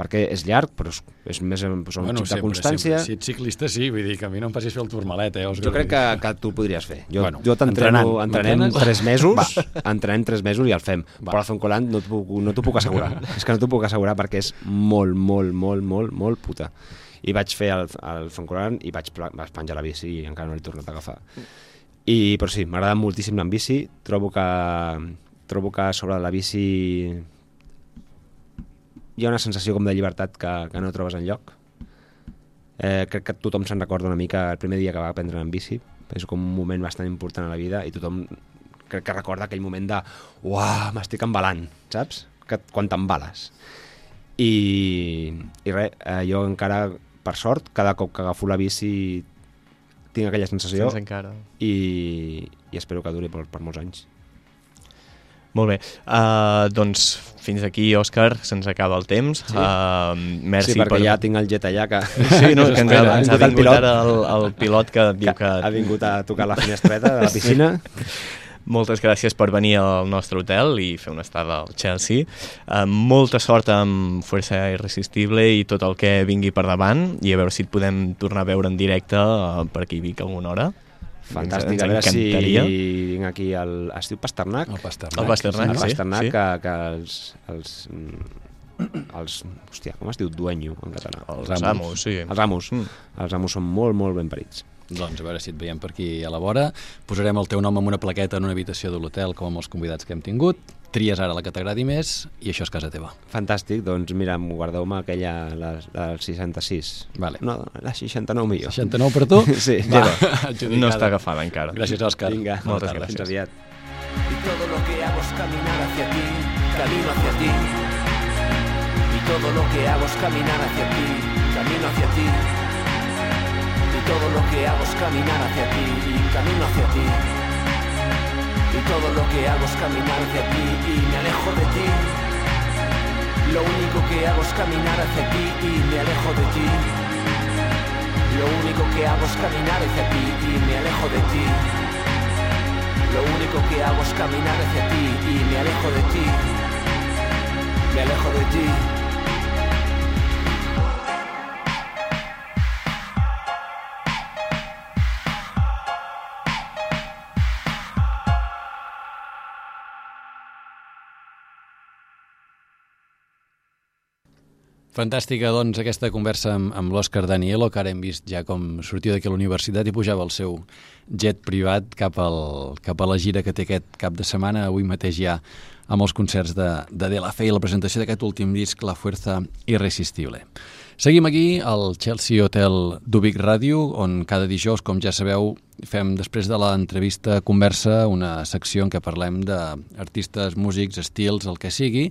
Perquè és llarg, però és, és més és un bueno, xic de constància. Si ets ciclista, sí, vull dir que a mi no em passis fer el turmalet, eh, Òscar? Jo crec que, que tu podries fer. Jo, Bueno, jo t'entreno, entrenem tres *laughs* mesos, entrenem tres mesos i el fem. Va. Però el Zoncolan no t'ho puc, no t'ho puc assegurar. *laughs* és que no t'ho puc assegurar perquè és molt, molt, molt, molt, molt puta. I vaig fer el, el Zoncolan i vaig, vaig penjar la bici i encara no l'he tornat a agafar. I, però sí, m'agrada moltíssim anar en bici. Trobo que, trobo que sobre la bici hi ha una sensació com de llibertat que, que no trobes en lloc. Eh, crec que tothom se'n recorda una mica el primer dia que va aprendre en bici. És com un moment bastant important a la vida i tothom crec que recorda aquell moment de uah, m'estic embalant, saps? Que, quan t'embales. I, i res, eh, jo encara, per sort, cada cop que agafo la bici tinc aquella sensació i, i espero que duri per, per molts anys. Molt bé. Uh, doncs fins aquí, Òscar, se'ns acaba el temps. Sí. Uh, merci sí, perquè per... ja tinc el jet allà que, Sí, no, *laughs* que ens ha, ens ha vingut el pilot. ara el, el pilot que diu que... ha vingut a tocar la finestreta de la piscina. *laughs* Moltes gràcies per venir al nostre hotel i fer una estada al Chelsea. Uh, molta sort amb Fuerza Irresistible i tot el que vingui per davant i a veure si et podem tornar a veure en directe uh, per aquí a Vic alguna hora. Fantàstic, Ens a veure si vinc aquí al... Es diu Pasternak? El Pasternak. El Pasternak, el sí, Pasternak, sí. que, que els, els, mm, els... Hòstia, com es diu dueño en català? Els amos, sí. Els amos. Mm. Els amos són molt, molt ben parits. Doncs a veure si et veiem per aquí a la vora. Posarem el teu nom amb una plaqueta en una habitació de l'hotel, com amb els convidats que hem tingut. Tries ara la que t'agradi més i això és casa teva. Fantàstic, doncs mira, guardeu-me aquella, la, la del 66. Vale. No, la 69 millor. 69 per tu? Sí, Va. No està agafada encara. Gràcies, Òscar. Vinga, Moltes tarda. fins aviat. Y todo lo que hago es caminar hacia ti, camino hacia ti. Y todo lo que hago es caminar hacia ti, camino hacia ti. Y todo lo que hago es caminar hacia ti, camino hacia ti. Y todo lo que hago es caminar hacia ti y me alejo de ti. Lo único que hago es caminar hacia ti y me alejo de ti. Lo único que hago es caminar hacia ti y me alejo de ti. Lo único que hago es caminar hacia ti y me alejo de ti. Me alejo de ti. Fantàstica, doncs, aquesta conversa amb, amb l'Òscar Danielo, que ara hem vist ja com sortia d'aquí a la universitat i pujava el seu jet privat cap, al, cap a la gira que té aquest cap de setmana, avui mateix ja amb els concerts de, de De La Fe i la presentació d'aquest últim disc, La Fuerza Irresistible. Seguim aquí al Chelsea Hotel d'Ubic Ràdio, on cada dijous, com ja sabeu, fem després de l'entrevista conversa una secció en què parlem d'artistes, músics, estils, el que sigui,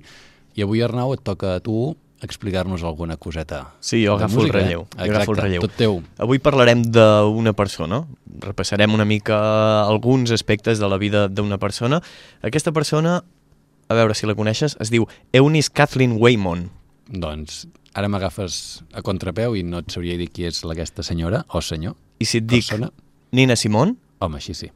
i avui, Arnau, et toca a tu explicar-nos alguna coseta. Sí, jo agafo el música, eh? relleu. Jo Exacte, agafo el relleu. tot teu. Avui parlarem d'una persona. Repassarem una mica alguns aspectes de la vida d'una persona. Aquesta persona, a veure si la coneixes, es diu Eunice Kathleen Waymon. Doncs ara m'agafes a contrapeu i no et sabria dir qui és aquesta senyora o senyor. I si et dic Persona? Nina Simone, Home, així sí.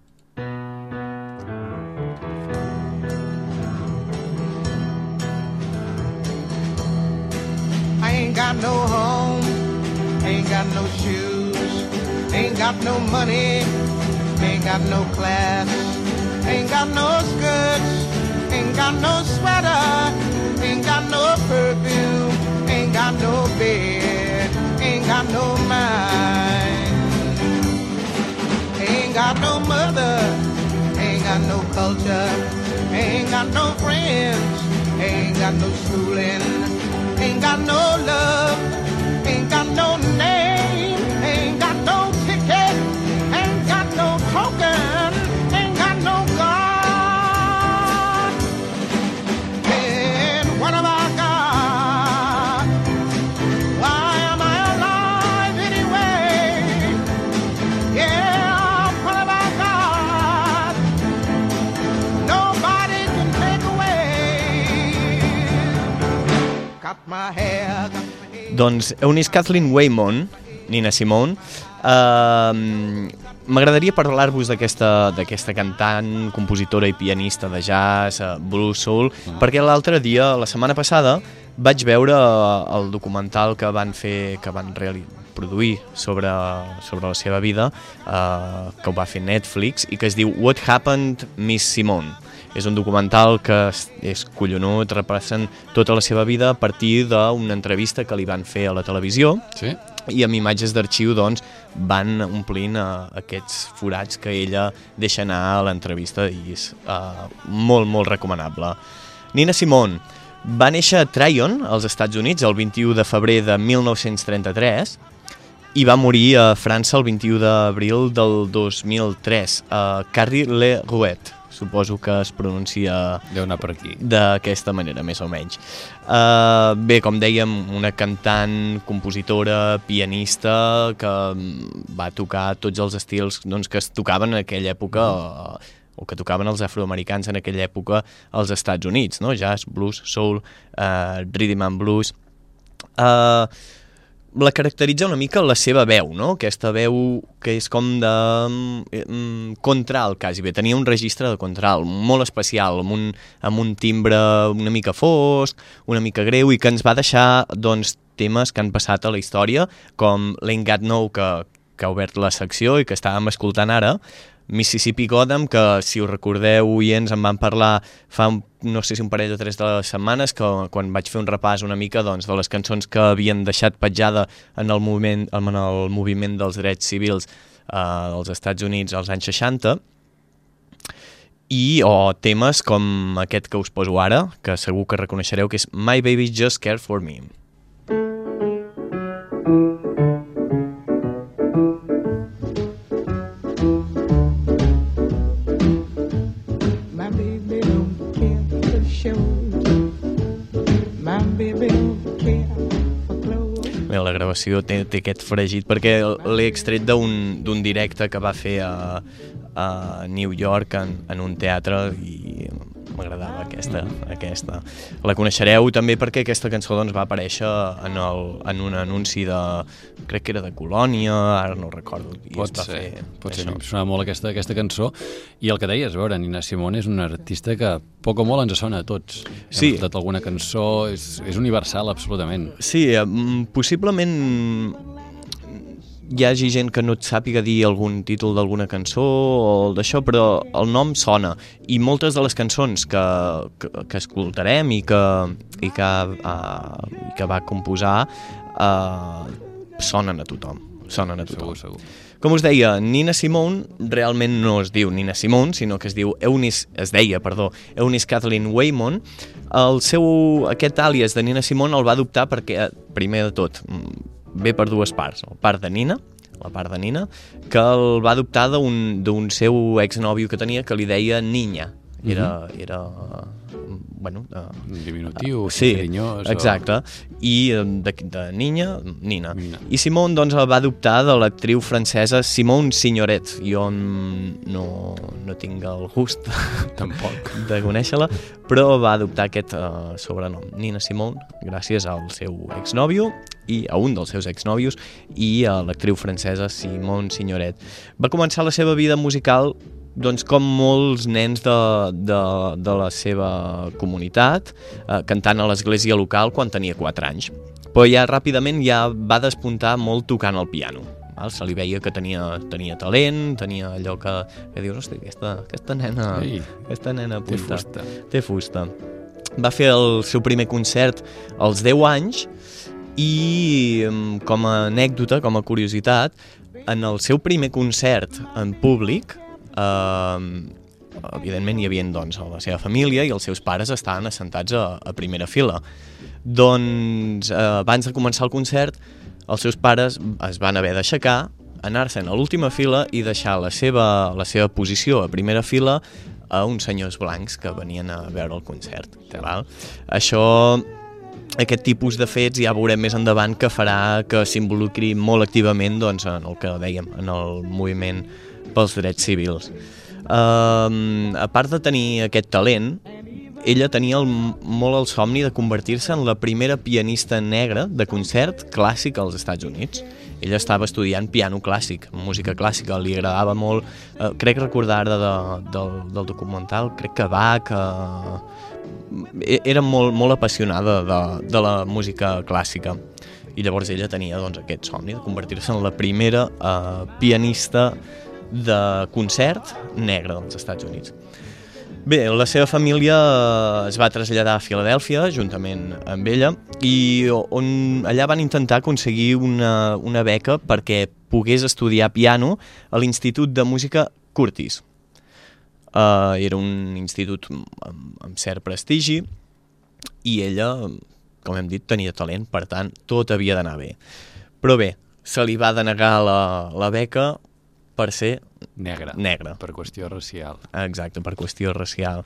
Got no home, ain't got no shoes, ain't got no money, ain't got no class, ain't got no skirts, ain't got no sweater, ain't got no perfume, ain't got no bed, ain't got no mind, ain't got no mother, ain't got no culture, ain't got no friends, ain't got no schooling, ain't got no love, doncs Eunice Kathleen Waymon Nina Simone. Uh, M'agradaria parlar-vos d'aquesta cantant, compositora i pianista de jazz, uh, blues, soul, Ah. perquè l'altre dia, la setmana passada, vaig veure el documental que van fer, que van produir sobre, sobre la seva vida, uh, que ho va fer Netflix, i que es diu What Happened Miss Simone. És un documental que és, collonut, repassen tota la seva vida a partir d'una entrevista que li van fer a la televisió Sí? i amb imatges d'arxiu doncs, van omplint uh, aquests forats que ella deixa anar a l'entrevista i és uh, molt, molt recomanable. Nina Simone va néixer a Tryon, als Estats Units, el 21 de febrer de 1933 i va morir a França el 21 d'abril del 2003, a Carry-le-Rouet. Suposo que es pronuncia d'aquesta manera, més o menys. Uh, bé, com dèiem, una cantant, compositora, pianista, que va tocar tots els estils doncs, que es tocaven en aquella època, o, o que tocaven els afroamericans en aquella època als Estats Units, no? jazz, blues, soul, uh, rhythm and blues... Uh, la caracteritza una mica la seva veu, no? Aquesta veu que és com de mm, contralt, quasi bé. Tenia un registre de contralt molt especial, amb un, amb un timbre una mica fosc, una mica greu, i que ens va deixar doncs, temes que han passat a la història, com l'Ain't Got No, que, que ha obert la secció i que estàvem escoltant ara, Mississippi Gotham, que si us recordeu, oients, en van parlar fa, un, no sé si un parell o tres de les setmanes, que quan vaig fer un repàs una mica doncs, de les cançons que havien deixat petjada en el moviment, en el moviment dels drets civils eh, dels Estats Units als anys 60, i o temes com aquest que us poso ara, que segur que reconeixereu, que és My Baby Just Care For Me. Gravació té, té aquest fregit perquè l'he extret d'un directe que va fer a, a New York en, en un teatre i m'agradava aquesta, aquesta. La coneixereu també perquè aquesta cançó doncs, va aparèixer en, el, en un anunci de, crec que era de Colònia, ara no recordo. I Pot es va ser, fer pot ser. això. Em sonava molt aquesta, aquesta cançó. I el que deies, a veure, Nina Simone és una artista que poc o molt ens sona a tots. Hem Sí. escoltat alguna cançó, és, és universal absolutament. Sí, eh, possiblement hi hagi gent que no et sàpiga dir algun títol d'alguna cançó o d'això, però el nom sona. I moltes de les cançons que, que, que escoltarem i que, i que, uh, que va composar uh, sonen a tothom. Sonen a tothom. Segur, segur. Com us deia, Nina Simone realment no es diu Nina Simone, sinó que es diu Eunice, es deia, perdó, Eunice Kathleen Waymon. El seu, aquest àlies de Nina Simone el va adoptar perquè, primer de tot, ve per dues parts. La part de Nina, la part de Nina, que el va adoptar d'un seu exnòvio que tenia que li deia Niña. Era, era bueno, Un diminutiu, sí, carinyós. exacte. I eh, de, de Niña, Nina. Nina. I Simone doncs, el va adoptar de l'actriu francesa Simone Signoret. Jo no, no tinc el gust *laughs* Tampoc. de conèixer-la, però va adoptar aquest uh, sobrenom, Nina Simone, gràcies al seu exnòvio i a un dels seus exnòvios i a l'actriu francesa Simone Signoret. Va començar la seva vida musical doncs com molts nens de, de, de la seva comunitat, eh, cantant a l'església local quan tenia 4 anys. Però ja ràpidament ja va despuntar molt tocant el piano. Val? Se li veia que tenia, tenia talent, tenia allò que, que dius, hosti, aquesta, aquesta nena, Ei, aquesta nena té apunta. fusta. Té fusta. Va fer el seu primer concert als 10 anys i em, com a anècdota, com a curiositat, en el seu primer concert en públic, eh, evidentment hi havia doncs, la seva família i els seus pares estaven assentats a, a primera fila. Doncs eh, abans de començar el concert, els seus pares es van haver d'aixecar, anar-se'n a l'última fila i deixar la seva, la seva posició a primera fila a uns senyors blancs que venien a veure el concert. Val? Això aquest tipus de fets ja veurem més endavant que farà que s'involucri molt activament doncs, en el que dèiem, en el moviment pels drets civils. Um, a part de tenir aquest talent, ella tenia el, molt el somni de convertir-se en la primera pianista negra de concert clàssic als Estats Units. ella estava estudiant piano clàssic, música clàssica, li agradava molt, eh, crec recordar ara de, del, del documental, crec que Bach, eh, era molt, molt apassionada de, de la música clàssica i llavors ella tenia doncs, aquest somni de convertir-se en la primera eh, pianista de concert negre dels Estats Units. Bé, la seva família eh, es va traslladar a Filadèlfia juntament amb ella i on allà van intentar aconseguir una, una beca perquè pogués estudiar piano a l'Institut de Música Curtis. Uh, era un institut amb, amb cert prestigi i ella, com hem dit, tenia talent, per tant, tot havia d'anar bé. Però bé, se li va denegar la, la beca per ser Negra. negra. Per qüestió racial. Exacte, per qüestió racial.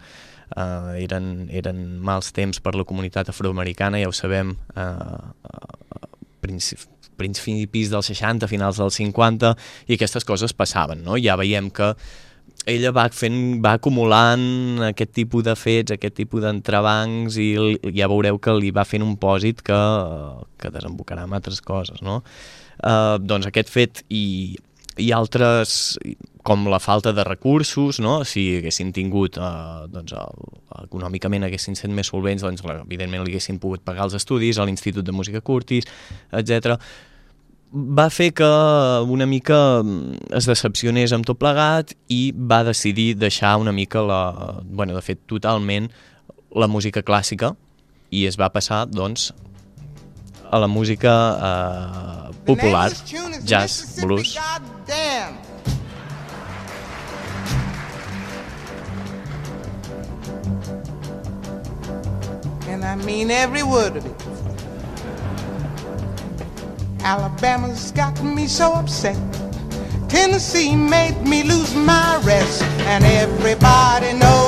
Uh, eren, eren mals temps per la comunitat afroamericana, ja ho sabem, uh, uh, principis, principis dels 60, finals dels 50, i aquestes coses passaven, no? Ja veiem que ella va, fent, va acumulant aquest tipus de fets, aquest tipus d'entrebancs i ja veureu que li va fent un pòsit que, que desembocarà en altres coses, no? Uh, doncs aquest fet i, i altres com la falta de recursos, no? si haguessin tingut, eh, doncs, el, econòmicament haguessin estat més solvents, doncs, evidentment li haguessin pogut pagar els estudis a l'Institut de Música Curtis, etc. Va fer que una mica mm, es decepcionés amb tot plegat i va decidir deixar una mica la... bueno, de fet, totalment la música clàssica i es va passar, doncs, a la música eh, popular, jazz, blues. Goddamn. And I mean every word of it. Alabama's got me so upset. Tennessee made me lose my rest. And everybody knows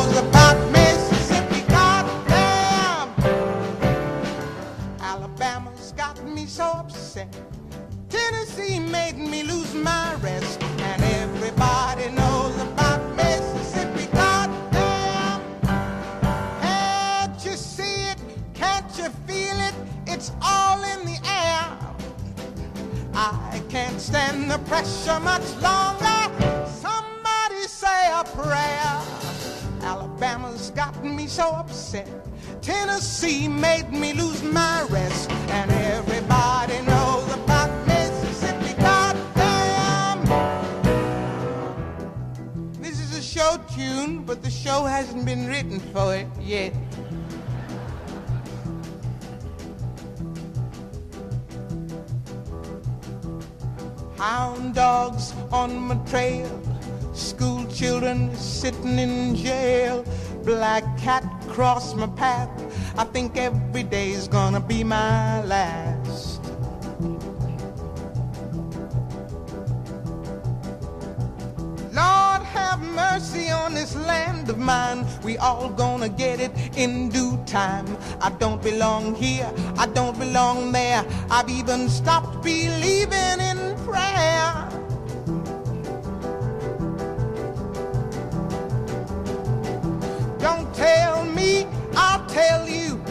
pressure much longer. Somebody say a prayer. Alabama's gotten me so upset. Tennessee made me lose my rest. And everybody knows about Mississippi. Goddamn. This is a show tune, but the show hasn't been written for it yet. Hound dogs on my trail, school children sitting in jail, black cat cross my path. I think every day's gonna be my last. Lord have mercy on this land of mine. We all gonna get it in due time. I don't belong here, I don't belong there. I've even stopped believing in prayer. Don't tell me, I'll tell you.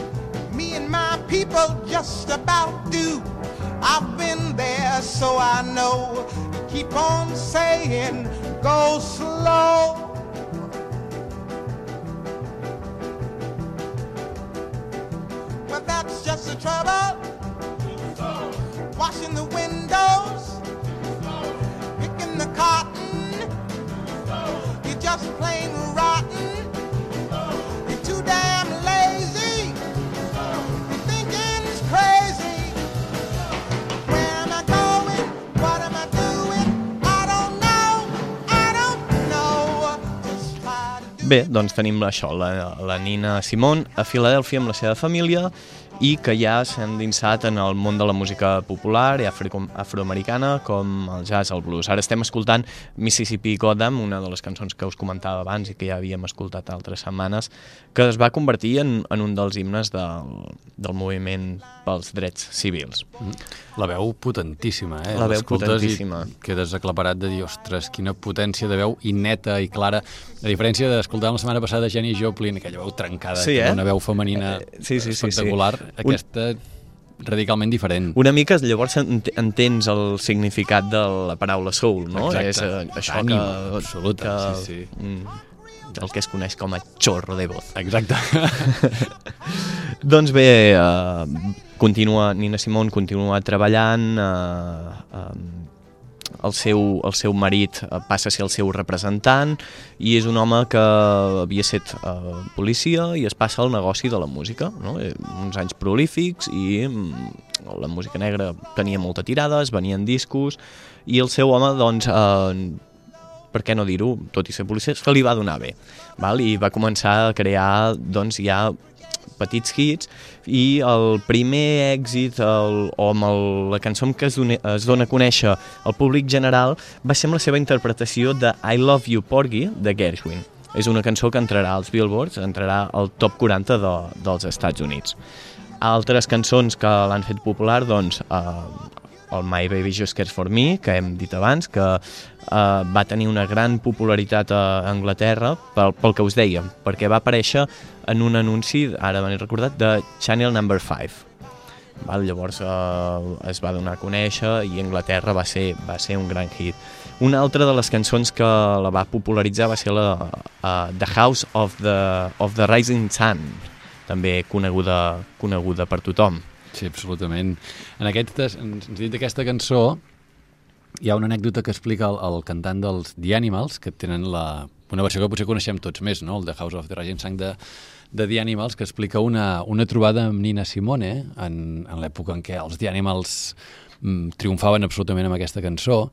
Me and my people just about do. I've been there, so I know. Keep on saying, go slow. Well, that's just the trouble. Washing the picking the cotton. You're just plain rotten. You're too damn lazy. Your thinking's crazy. Where am I going? What am I doing? I don't know. I don't know. Bé, doncs tenim això, la, la Nina Simón a Filadèlfia amb la seva família i que ja s'ha endinsat en el món de la música popular i afro afroamericana com el jazz, el blues. Ara estem escoltant Mississippi Goddam, una de les cançons que us comentava abans i que ja havíem escoltat altres setmanes, que es va convertir en, en un dels himnes del, del moviment pels drets civils. La veu potentíssima, eh? La veu potentíssima. I quedes aclaparat de dir, ostres, quina potència de veu i neta i clara. A diferència d'escoltar la setmana passada Jenny Joplin, aquella veu trencada, Sí, eh? una veu femenina Eh, sí, sí, sí, sí. Espectacular, Un- aquesta radicalment diferent. Una mica, llavors ent- entens el significat de la paraula soul, no? Exacte. És eh, això Ànima que... absoluta, que, sí, sí. Mm, el que es coneix com a chorro de voz. Exacte. *laughs* Doncs bé, uh, continua, Nina Simone continua treballant, uh, um, el seu, el seu marit uh, passa a ser el seu representant i és un home que havia estat uh, policia i es passa al negoci de la música, no? Eh, uns anys prolífics i mm, la música negra tenia molta tirada, es venien discos i el seu home, doncs, uh, per què no dir-ho, tot i ser policia, se li va donar bé, val? i va començar a crear, doncs, ja petits hits i el primer èxit el, o amb el, la cançó amb què es, dona, es dona a conèixer al públic general va ser amb la seva interpretació de I Love You Porgy de Gershwin. És una cançó que entrarà als Billboards, entrarà al top 40 de, dels Estats Units. Altres cançons que l'han fet popular, doncs, eh, el My Baby Just Cares For Me, que hem dit abans, que eh, va tenir una gran popularitat a Anglaterra pel, pel que us deia, perquè va aparèixer en un anunci, ara m'he recordat, de Channel Number 5. Val? Llavors eh, es va donar a conèixer i Anglaterra va ser, va ser un gran hit. Una altra de les cançons que la va popularitzar va ser la uh, The House of the, of the Rising Sun, també coneguda, coneguda per tothom. Sí, absolutament. En aquest, en sentit d'aquesta cançó hi ha una anècdota que explica el, el cantant dels The Animals, que tenen la, una versió que potser coneixem tots més, no? el The House of the Rising Sun de, de The Animals, que explica una, una trobada amb Nina Simone en, en l'època en què els The Animals mm, triomfaven absolutament amb aquesta cançó,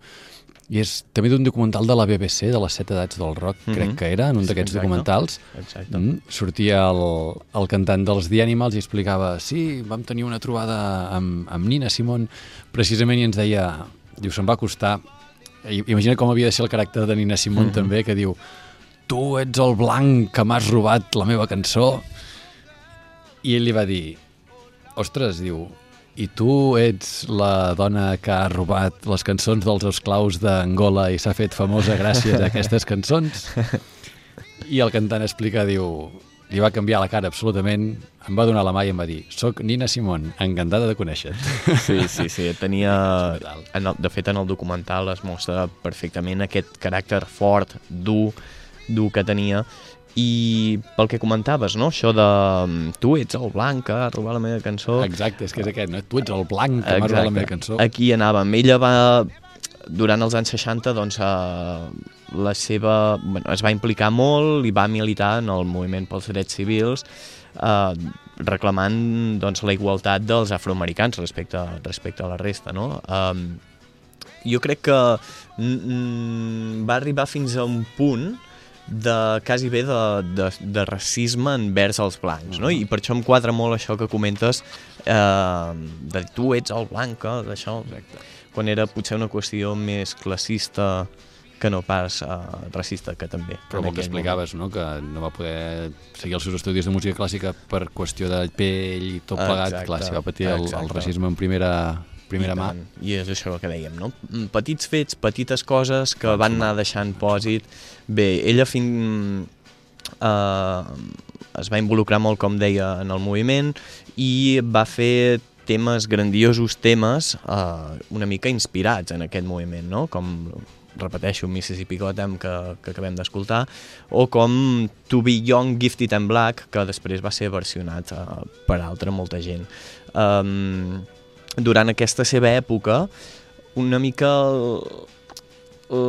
i és també d'un documental de la BBC, de les set edats del rock, mm -hmm. crec que era, en un d'aquests documentals. Exacte. Mm, sortia el, el cantant dels The Animals i explicava sí, vam tenir una trobada amb, amb Nina Simon precisament i ens deia diu, se'm va costar i- imagina com havia de ser el caràcter de Nina Simon mm -hmm. també, que diu tu ets el blanc que m'has robat la meva cançó i ell li va dir ostres, diu i tu ets la dona que ha robat les cançons dels esclaus d'Angola i s'ha fet famosa gràcies a aquestes cançons? I el cantant explica, diu, li va canviar la cara absolutament, em va donar la mà i em va dir soc Nina Simon, encantada de conèixer-te. Sí, sí, sí, tenia... *laughs* En el, de fet, en el documental es mostra perfectament aquest caràcter fort, dur, dur que tenia, i pel que comentaves, no? Això de mm, tu ets el blanc que ha robat la meva cançó... Exacte, és que és aquest, no? Tu ets el blanc que m'ha robat la meva cançó. Aquí anàvem. Ella va, durant els anys 60, doncs, eh, la seva, bueno, es va implicar molt i va militar en el moviment pels drets civils, eh, reclamant doncs, la igualtat dels afroamericans respecte, respecte a la resta. No? Eh, jo crec que va arribar fins a un punt de quasi bé de, de, de racisme envers els blancs, no? I per això em quadra molt això que comentes eh, de tu ets el blanc, eh, d'això, quan era potser una qüestió més classista que no pas eh, racista, que també. Però el que explicaves, no? que no va poder seguir els seus estudis de música clàssica per qüestió de pell i tot plegat. Exacte, Clar, si va patir el, el racisme en primera, primera I mà. I és això que dèiem, no? Mm, Petits fets, petites coses que van anar deixant pòsit. Bé, ella fin... eh, es va involucrar molt, com deia, en el moviment i va fer temes, grandiosos temes, eh, una mica inspirats en aquest moviment, no? Com repeteixo, Mississippi Gotham, que, que acabem d'escoltar, o com To Be Young, Gifted and Black, que després va ser versionat uh, per altra molta gent. Um, durant aquesta seva època, una mica el,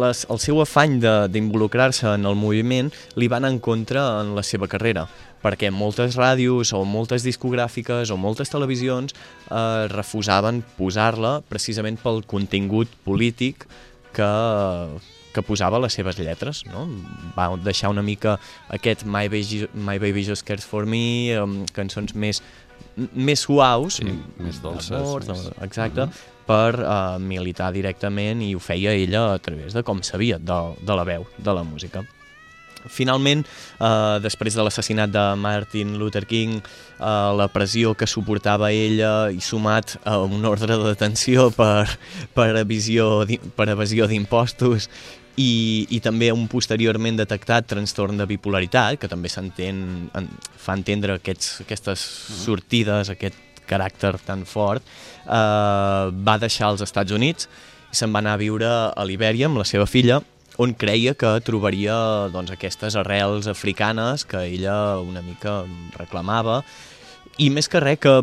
les, el seu afany d'involucrar-se en el moviment li van en contra en la seva carrera perquè moltes ràdios o moltes discogràfiques o moltes televisions eh, refusaven posar-la precisament pel contingut polític que, que posava les seves lletres. No? Va deixar una mica aquest My Baby, My Baby Just Cares For Me, cançons més, més suaus, Sí, més dolces, d'amor, més- exacte, per uh, militar directament i ho feia ella a través de com sabia, de, de la veu, de la música. Finalment, eh, després de l'assassinat de Martin Luther King, eh, la pressió que suportava ella i sumat a un ordre de detenció per, per, evisió, d'i- per evasió d'impostos i, i també un posteriorment detectat trastorn de bipolaritat, que també s'entén, en, fa entendre aquests, aquestes sortides, aquest caràcter tan fort, eh, va deixar els Estats Units i se'n va anar a viure a Libèria amb la seva filla, on creia que trobaria doncs, aquestes arrels africanes que ella una mica reclamava, i més que res que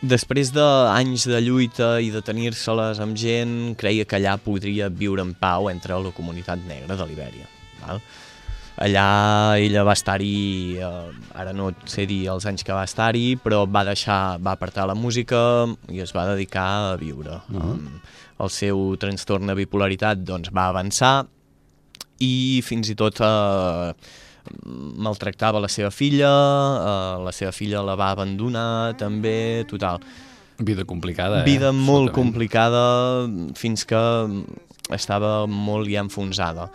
després d'anys de lluita i de tenir-se-les amb gent, creia que allà podria viure en pau entre la comunitat negra de Libèria. Val? Allà ella va estar-hi, eh, ara no sé dir els anys que va estar-hi, però va deixar, va apartar la música i es va dedicar a viure. Uh -huh. um, el seu trastorn de bipolaritat doncs, va avançar i fins i tot eh, maltractava la seva filla, eh, la seva filla la va abandonar també, total. Vida complicada, eh? Vida molt complicada fins que estava molt ja enfonsada.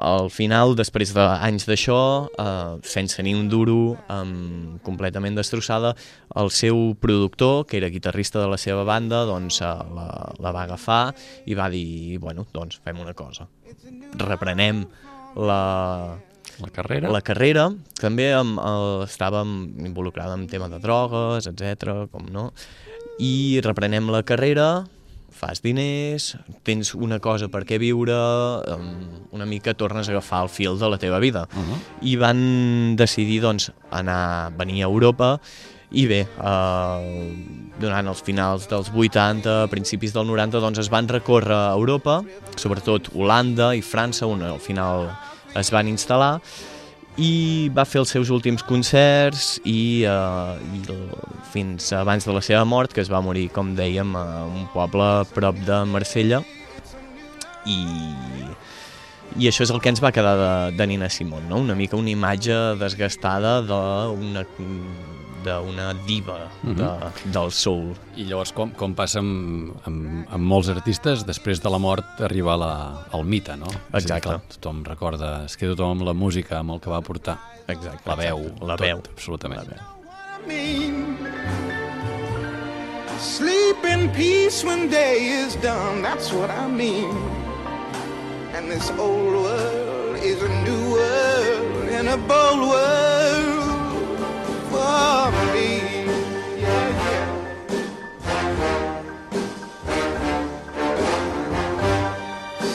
Al final, després d'anys d'això, eh, sense ni un duro, eh, completament destrossada, el seu productor, que era guitarrista de la seva banda, doncs eh, la, la va agafar i va dir, bueno, doncs fem una cosa. Reprenem la, La carrera? la carrera, també amb, eh, estàvem involucrada en tema de drogues, etc, com no, i reprenem la carrera, fas diners, tens una cosa per què viure, una mica tornes a agafar el fil de la teva vida. Uh -huh. I van decidir doncs, anar, venir a Europa i bé, eh, durant els finals dels 80, principis del 90, doncs es van recórrer a Europa, sobretot Holanda i França, on al final es van instal·lar, i va fer els seus últims concerts i, eh, i fins abans de la seva mort, que es va morir, com dèiem, a un poble prop de Marsella, i, i això és el que ens va quedar de, de Nina Simone, no? una mica una imatge desgastada d'una d'una diva de, del soul. I llavors, com, com passa amb, amb, amb molts artistes, després de la mort arriba la, el mite, no? Exacte. clar, tothom recorda, es queda tothom amb la música, amb el que va aportar. Exacte. La veu, exacte. La tot, veu. absolutament. La veu. Sleep in peace when day is done, that's what I mean. And this old world is a new world and a bold world for me.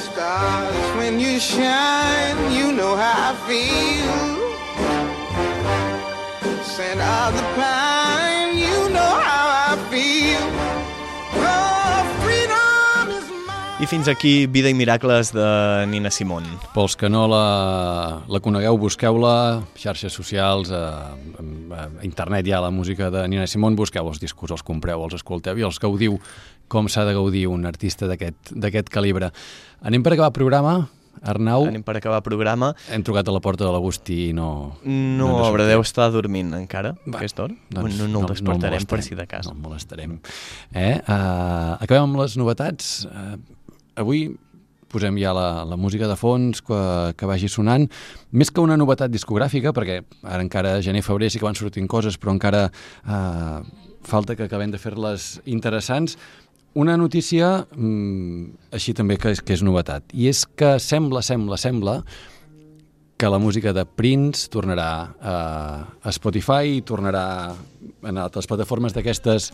Stars, when you shine, you know how I feel. Scent of the pine, I fins aquí Vida i Miracles de Nina Simone. Pels que no la, la conegueu, busqueu-la, xarxes socials, a, a, a internet hi ha la música de Nina Simone, busqueu els discos, els compreu, els escolteu i els gaudiu com s'ha de gaudir un artista d'aquest calibre. Anem per acabar el programa. Arnau, Anem per acabar el programa. hem trucat a la porta de l'Agustí i no... No, no però sortit. deu estar dormint encara, Va, aquesta hora. Doncs no, no, el despertarem per molestarem, si de cas. No el molestarem. Eh? Uh, acabem amb les novetats. Uh, avui posem ja la, la música de fons que, que vagi sonant. Més que una novetat discogràfica, perquè ara encara gener-febrer sí que van sortint coses, però encara uh, falta que acabem de fer-les interessants. Una notícia mm, així també que és, que és novetat, i és que sembla, sembla, sembla que la música de Prince tornarà a, a Spotify i tornarà en altres plataformes d'aquestes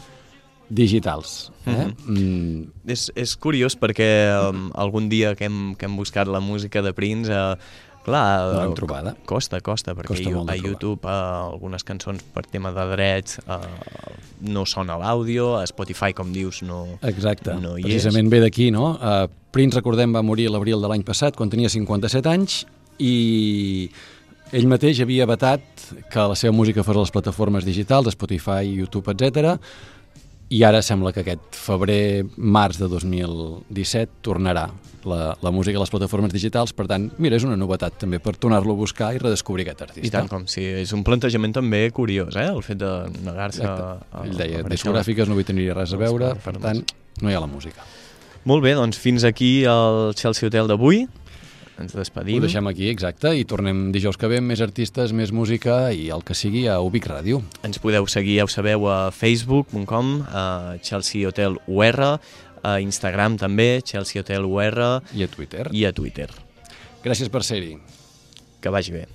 digitals. Eh? Mm -hmm. És, és curiós perquè um, algun dia que hem, que hem buscat la música de Prince, uh, clar, No l'hem eh, trobada. costa, costa, perquè Costa a trobar. YouTube uh, algunes cançons per tema de drets uh, no sona l'àudio, a Spotify, com dius, no, Exacte, no hi precisament ve d'aquí, no? Uh, Prince, recordem, va morir a l'abril de l'any passat, quan tenia 57 anys, i ell mateix havia vetat que la seva música fos a les plataformes digitals, Spotify, YouTube, etc. I ara sembla que aquest febrer, març de 2017 tornarà la, la música a les plataformes digitals, per tant, mira, és una novetat també per tornar-lo a buscar i redescobrir aquest artista. I tant, com si és un plantejament també curiós, eh? el fet de negar-se a. Ell deia, discogràfiques no hi tindria res a veure, per tant, no hi ha la música. Molt bé, doncs fins aquí el Chelsea Hotel d'avui. Ens despedim. Ho deixem aquí, exacte, i tornem dijous que ve amb més artistes, més música i el que sigui a Ubic Ràdio. Ens podeu seguir, ja ho sabeu, a facebook.com, a Chelsea Hotel UR, a Instagram també, Chelsea Hotel UR, I a Twitter. i a Twitter. Gràcies per ser-hi. Que vagi bé.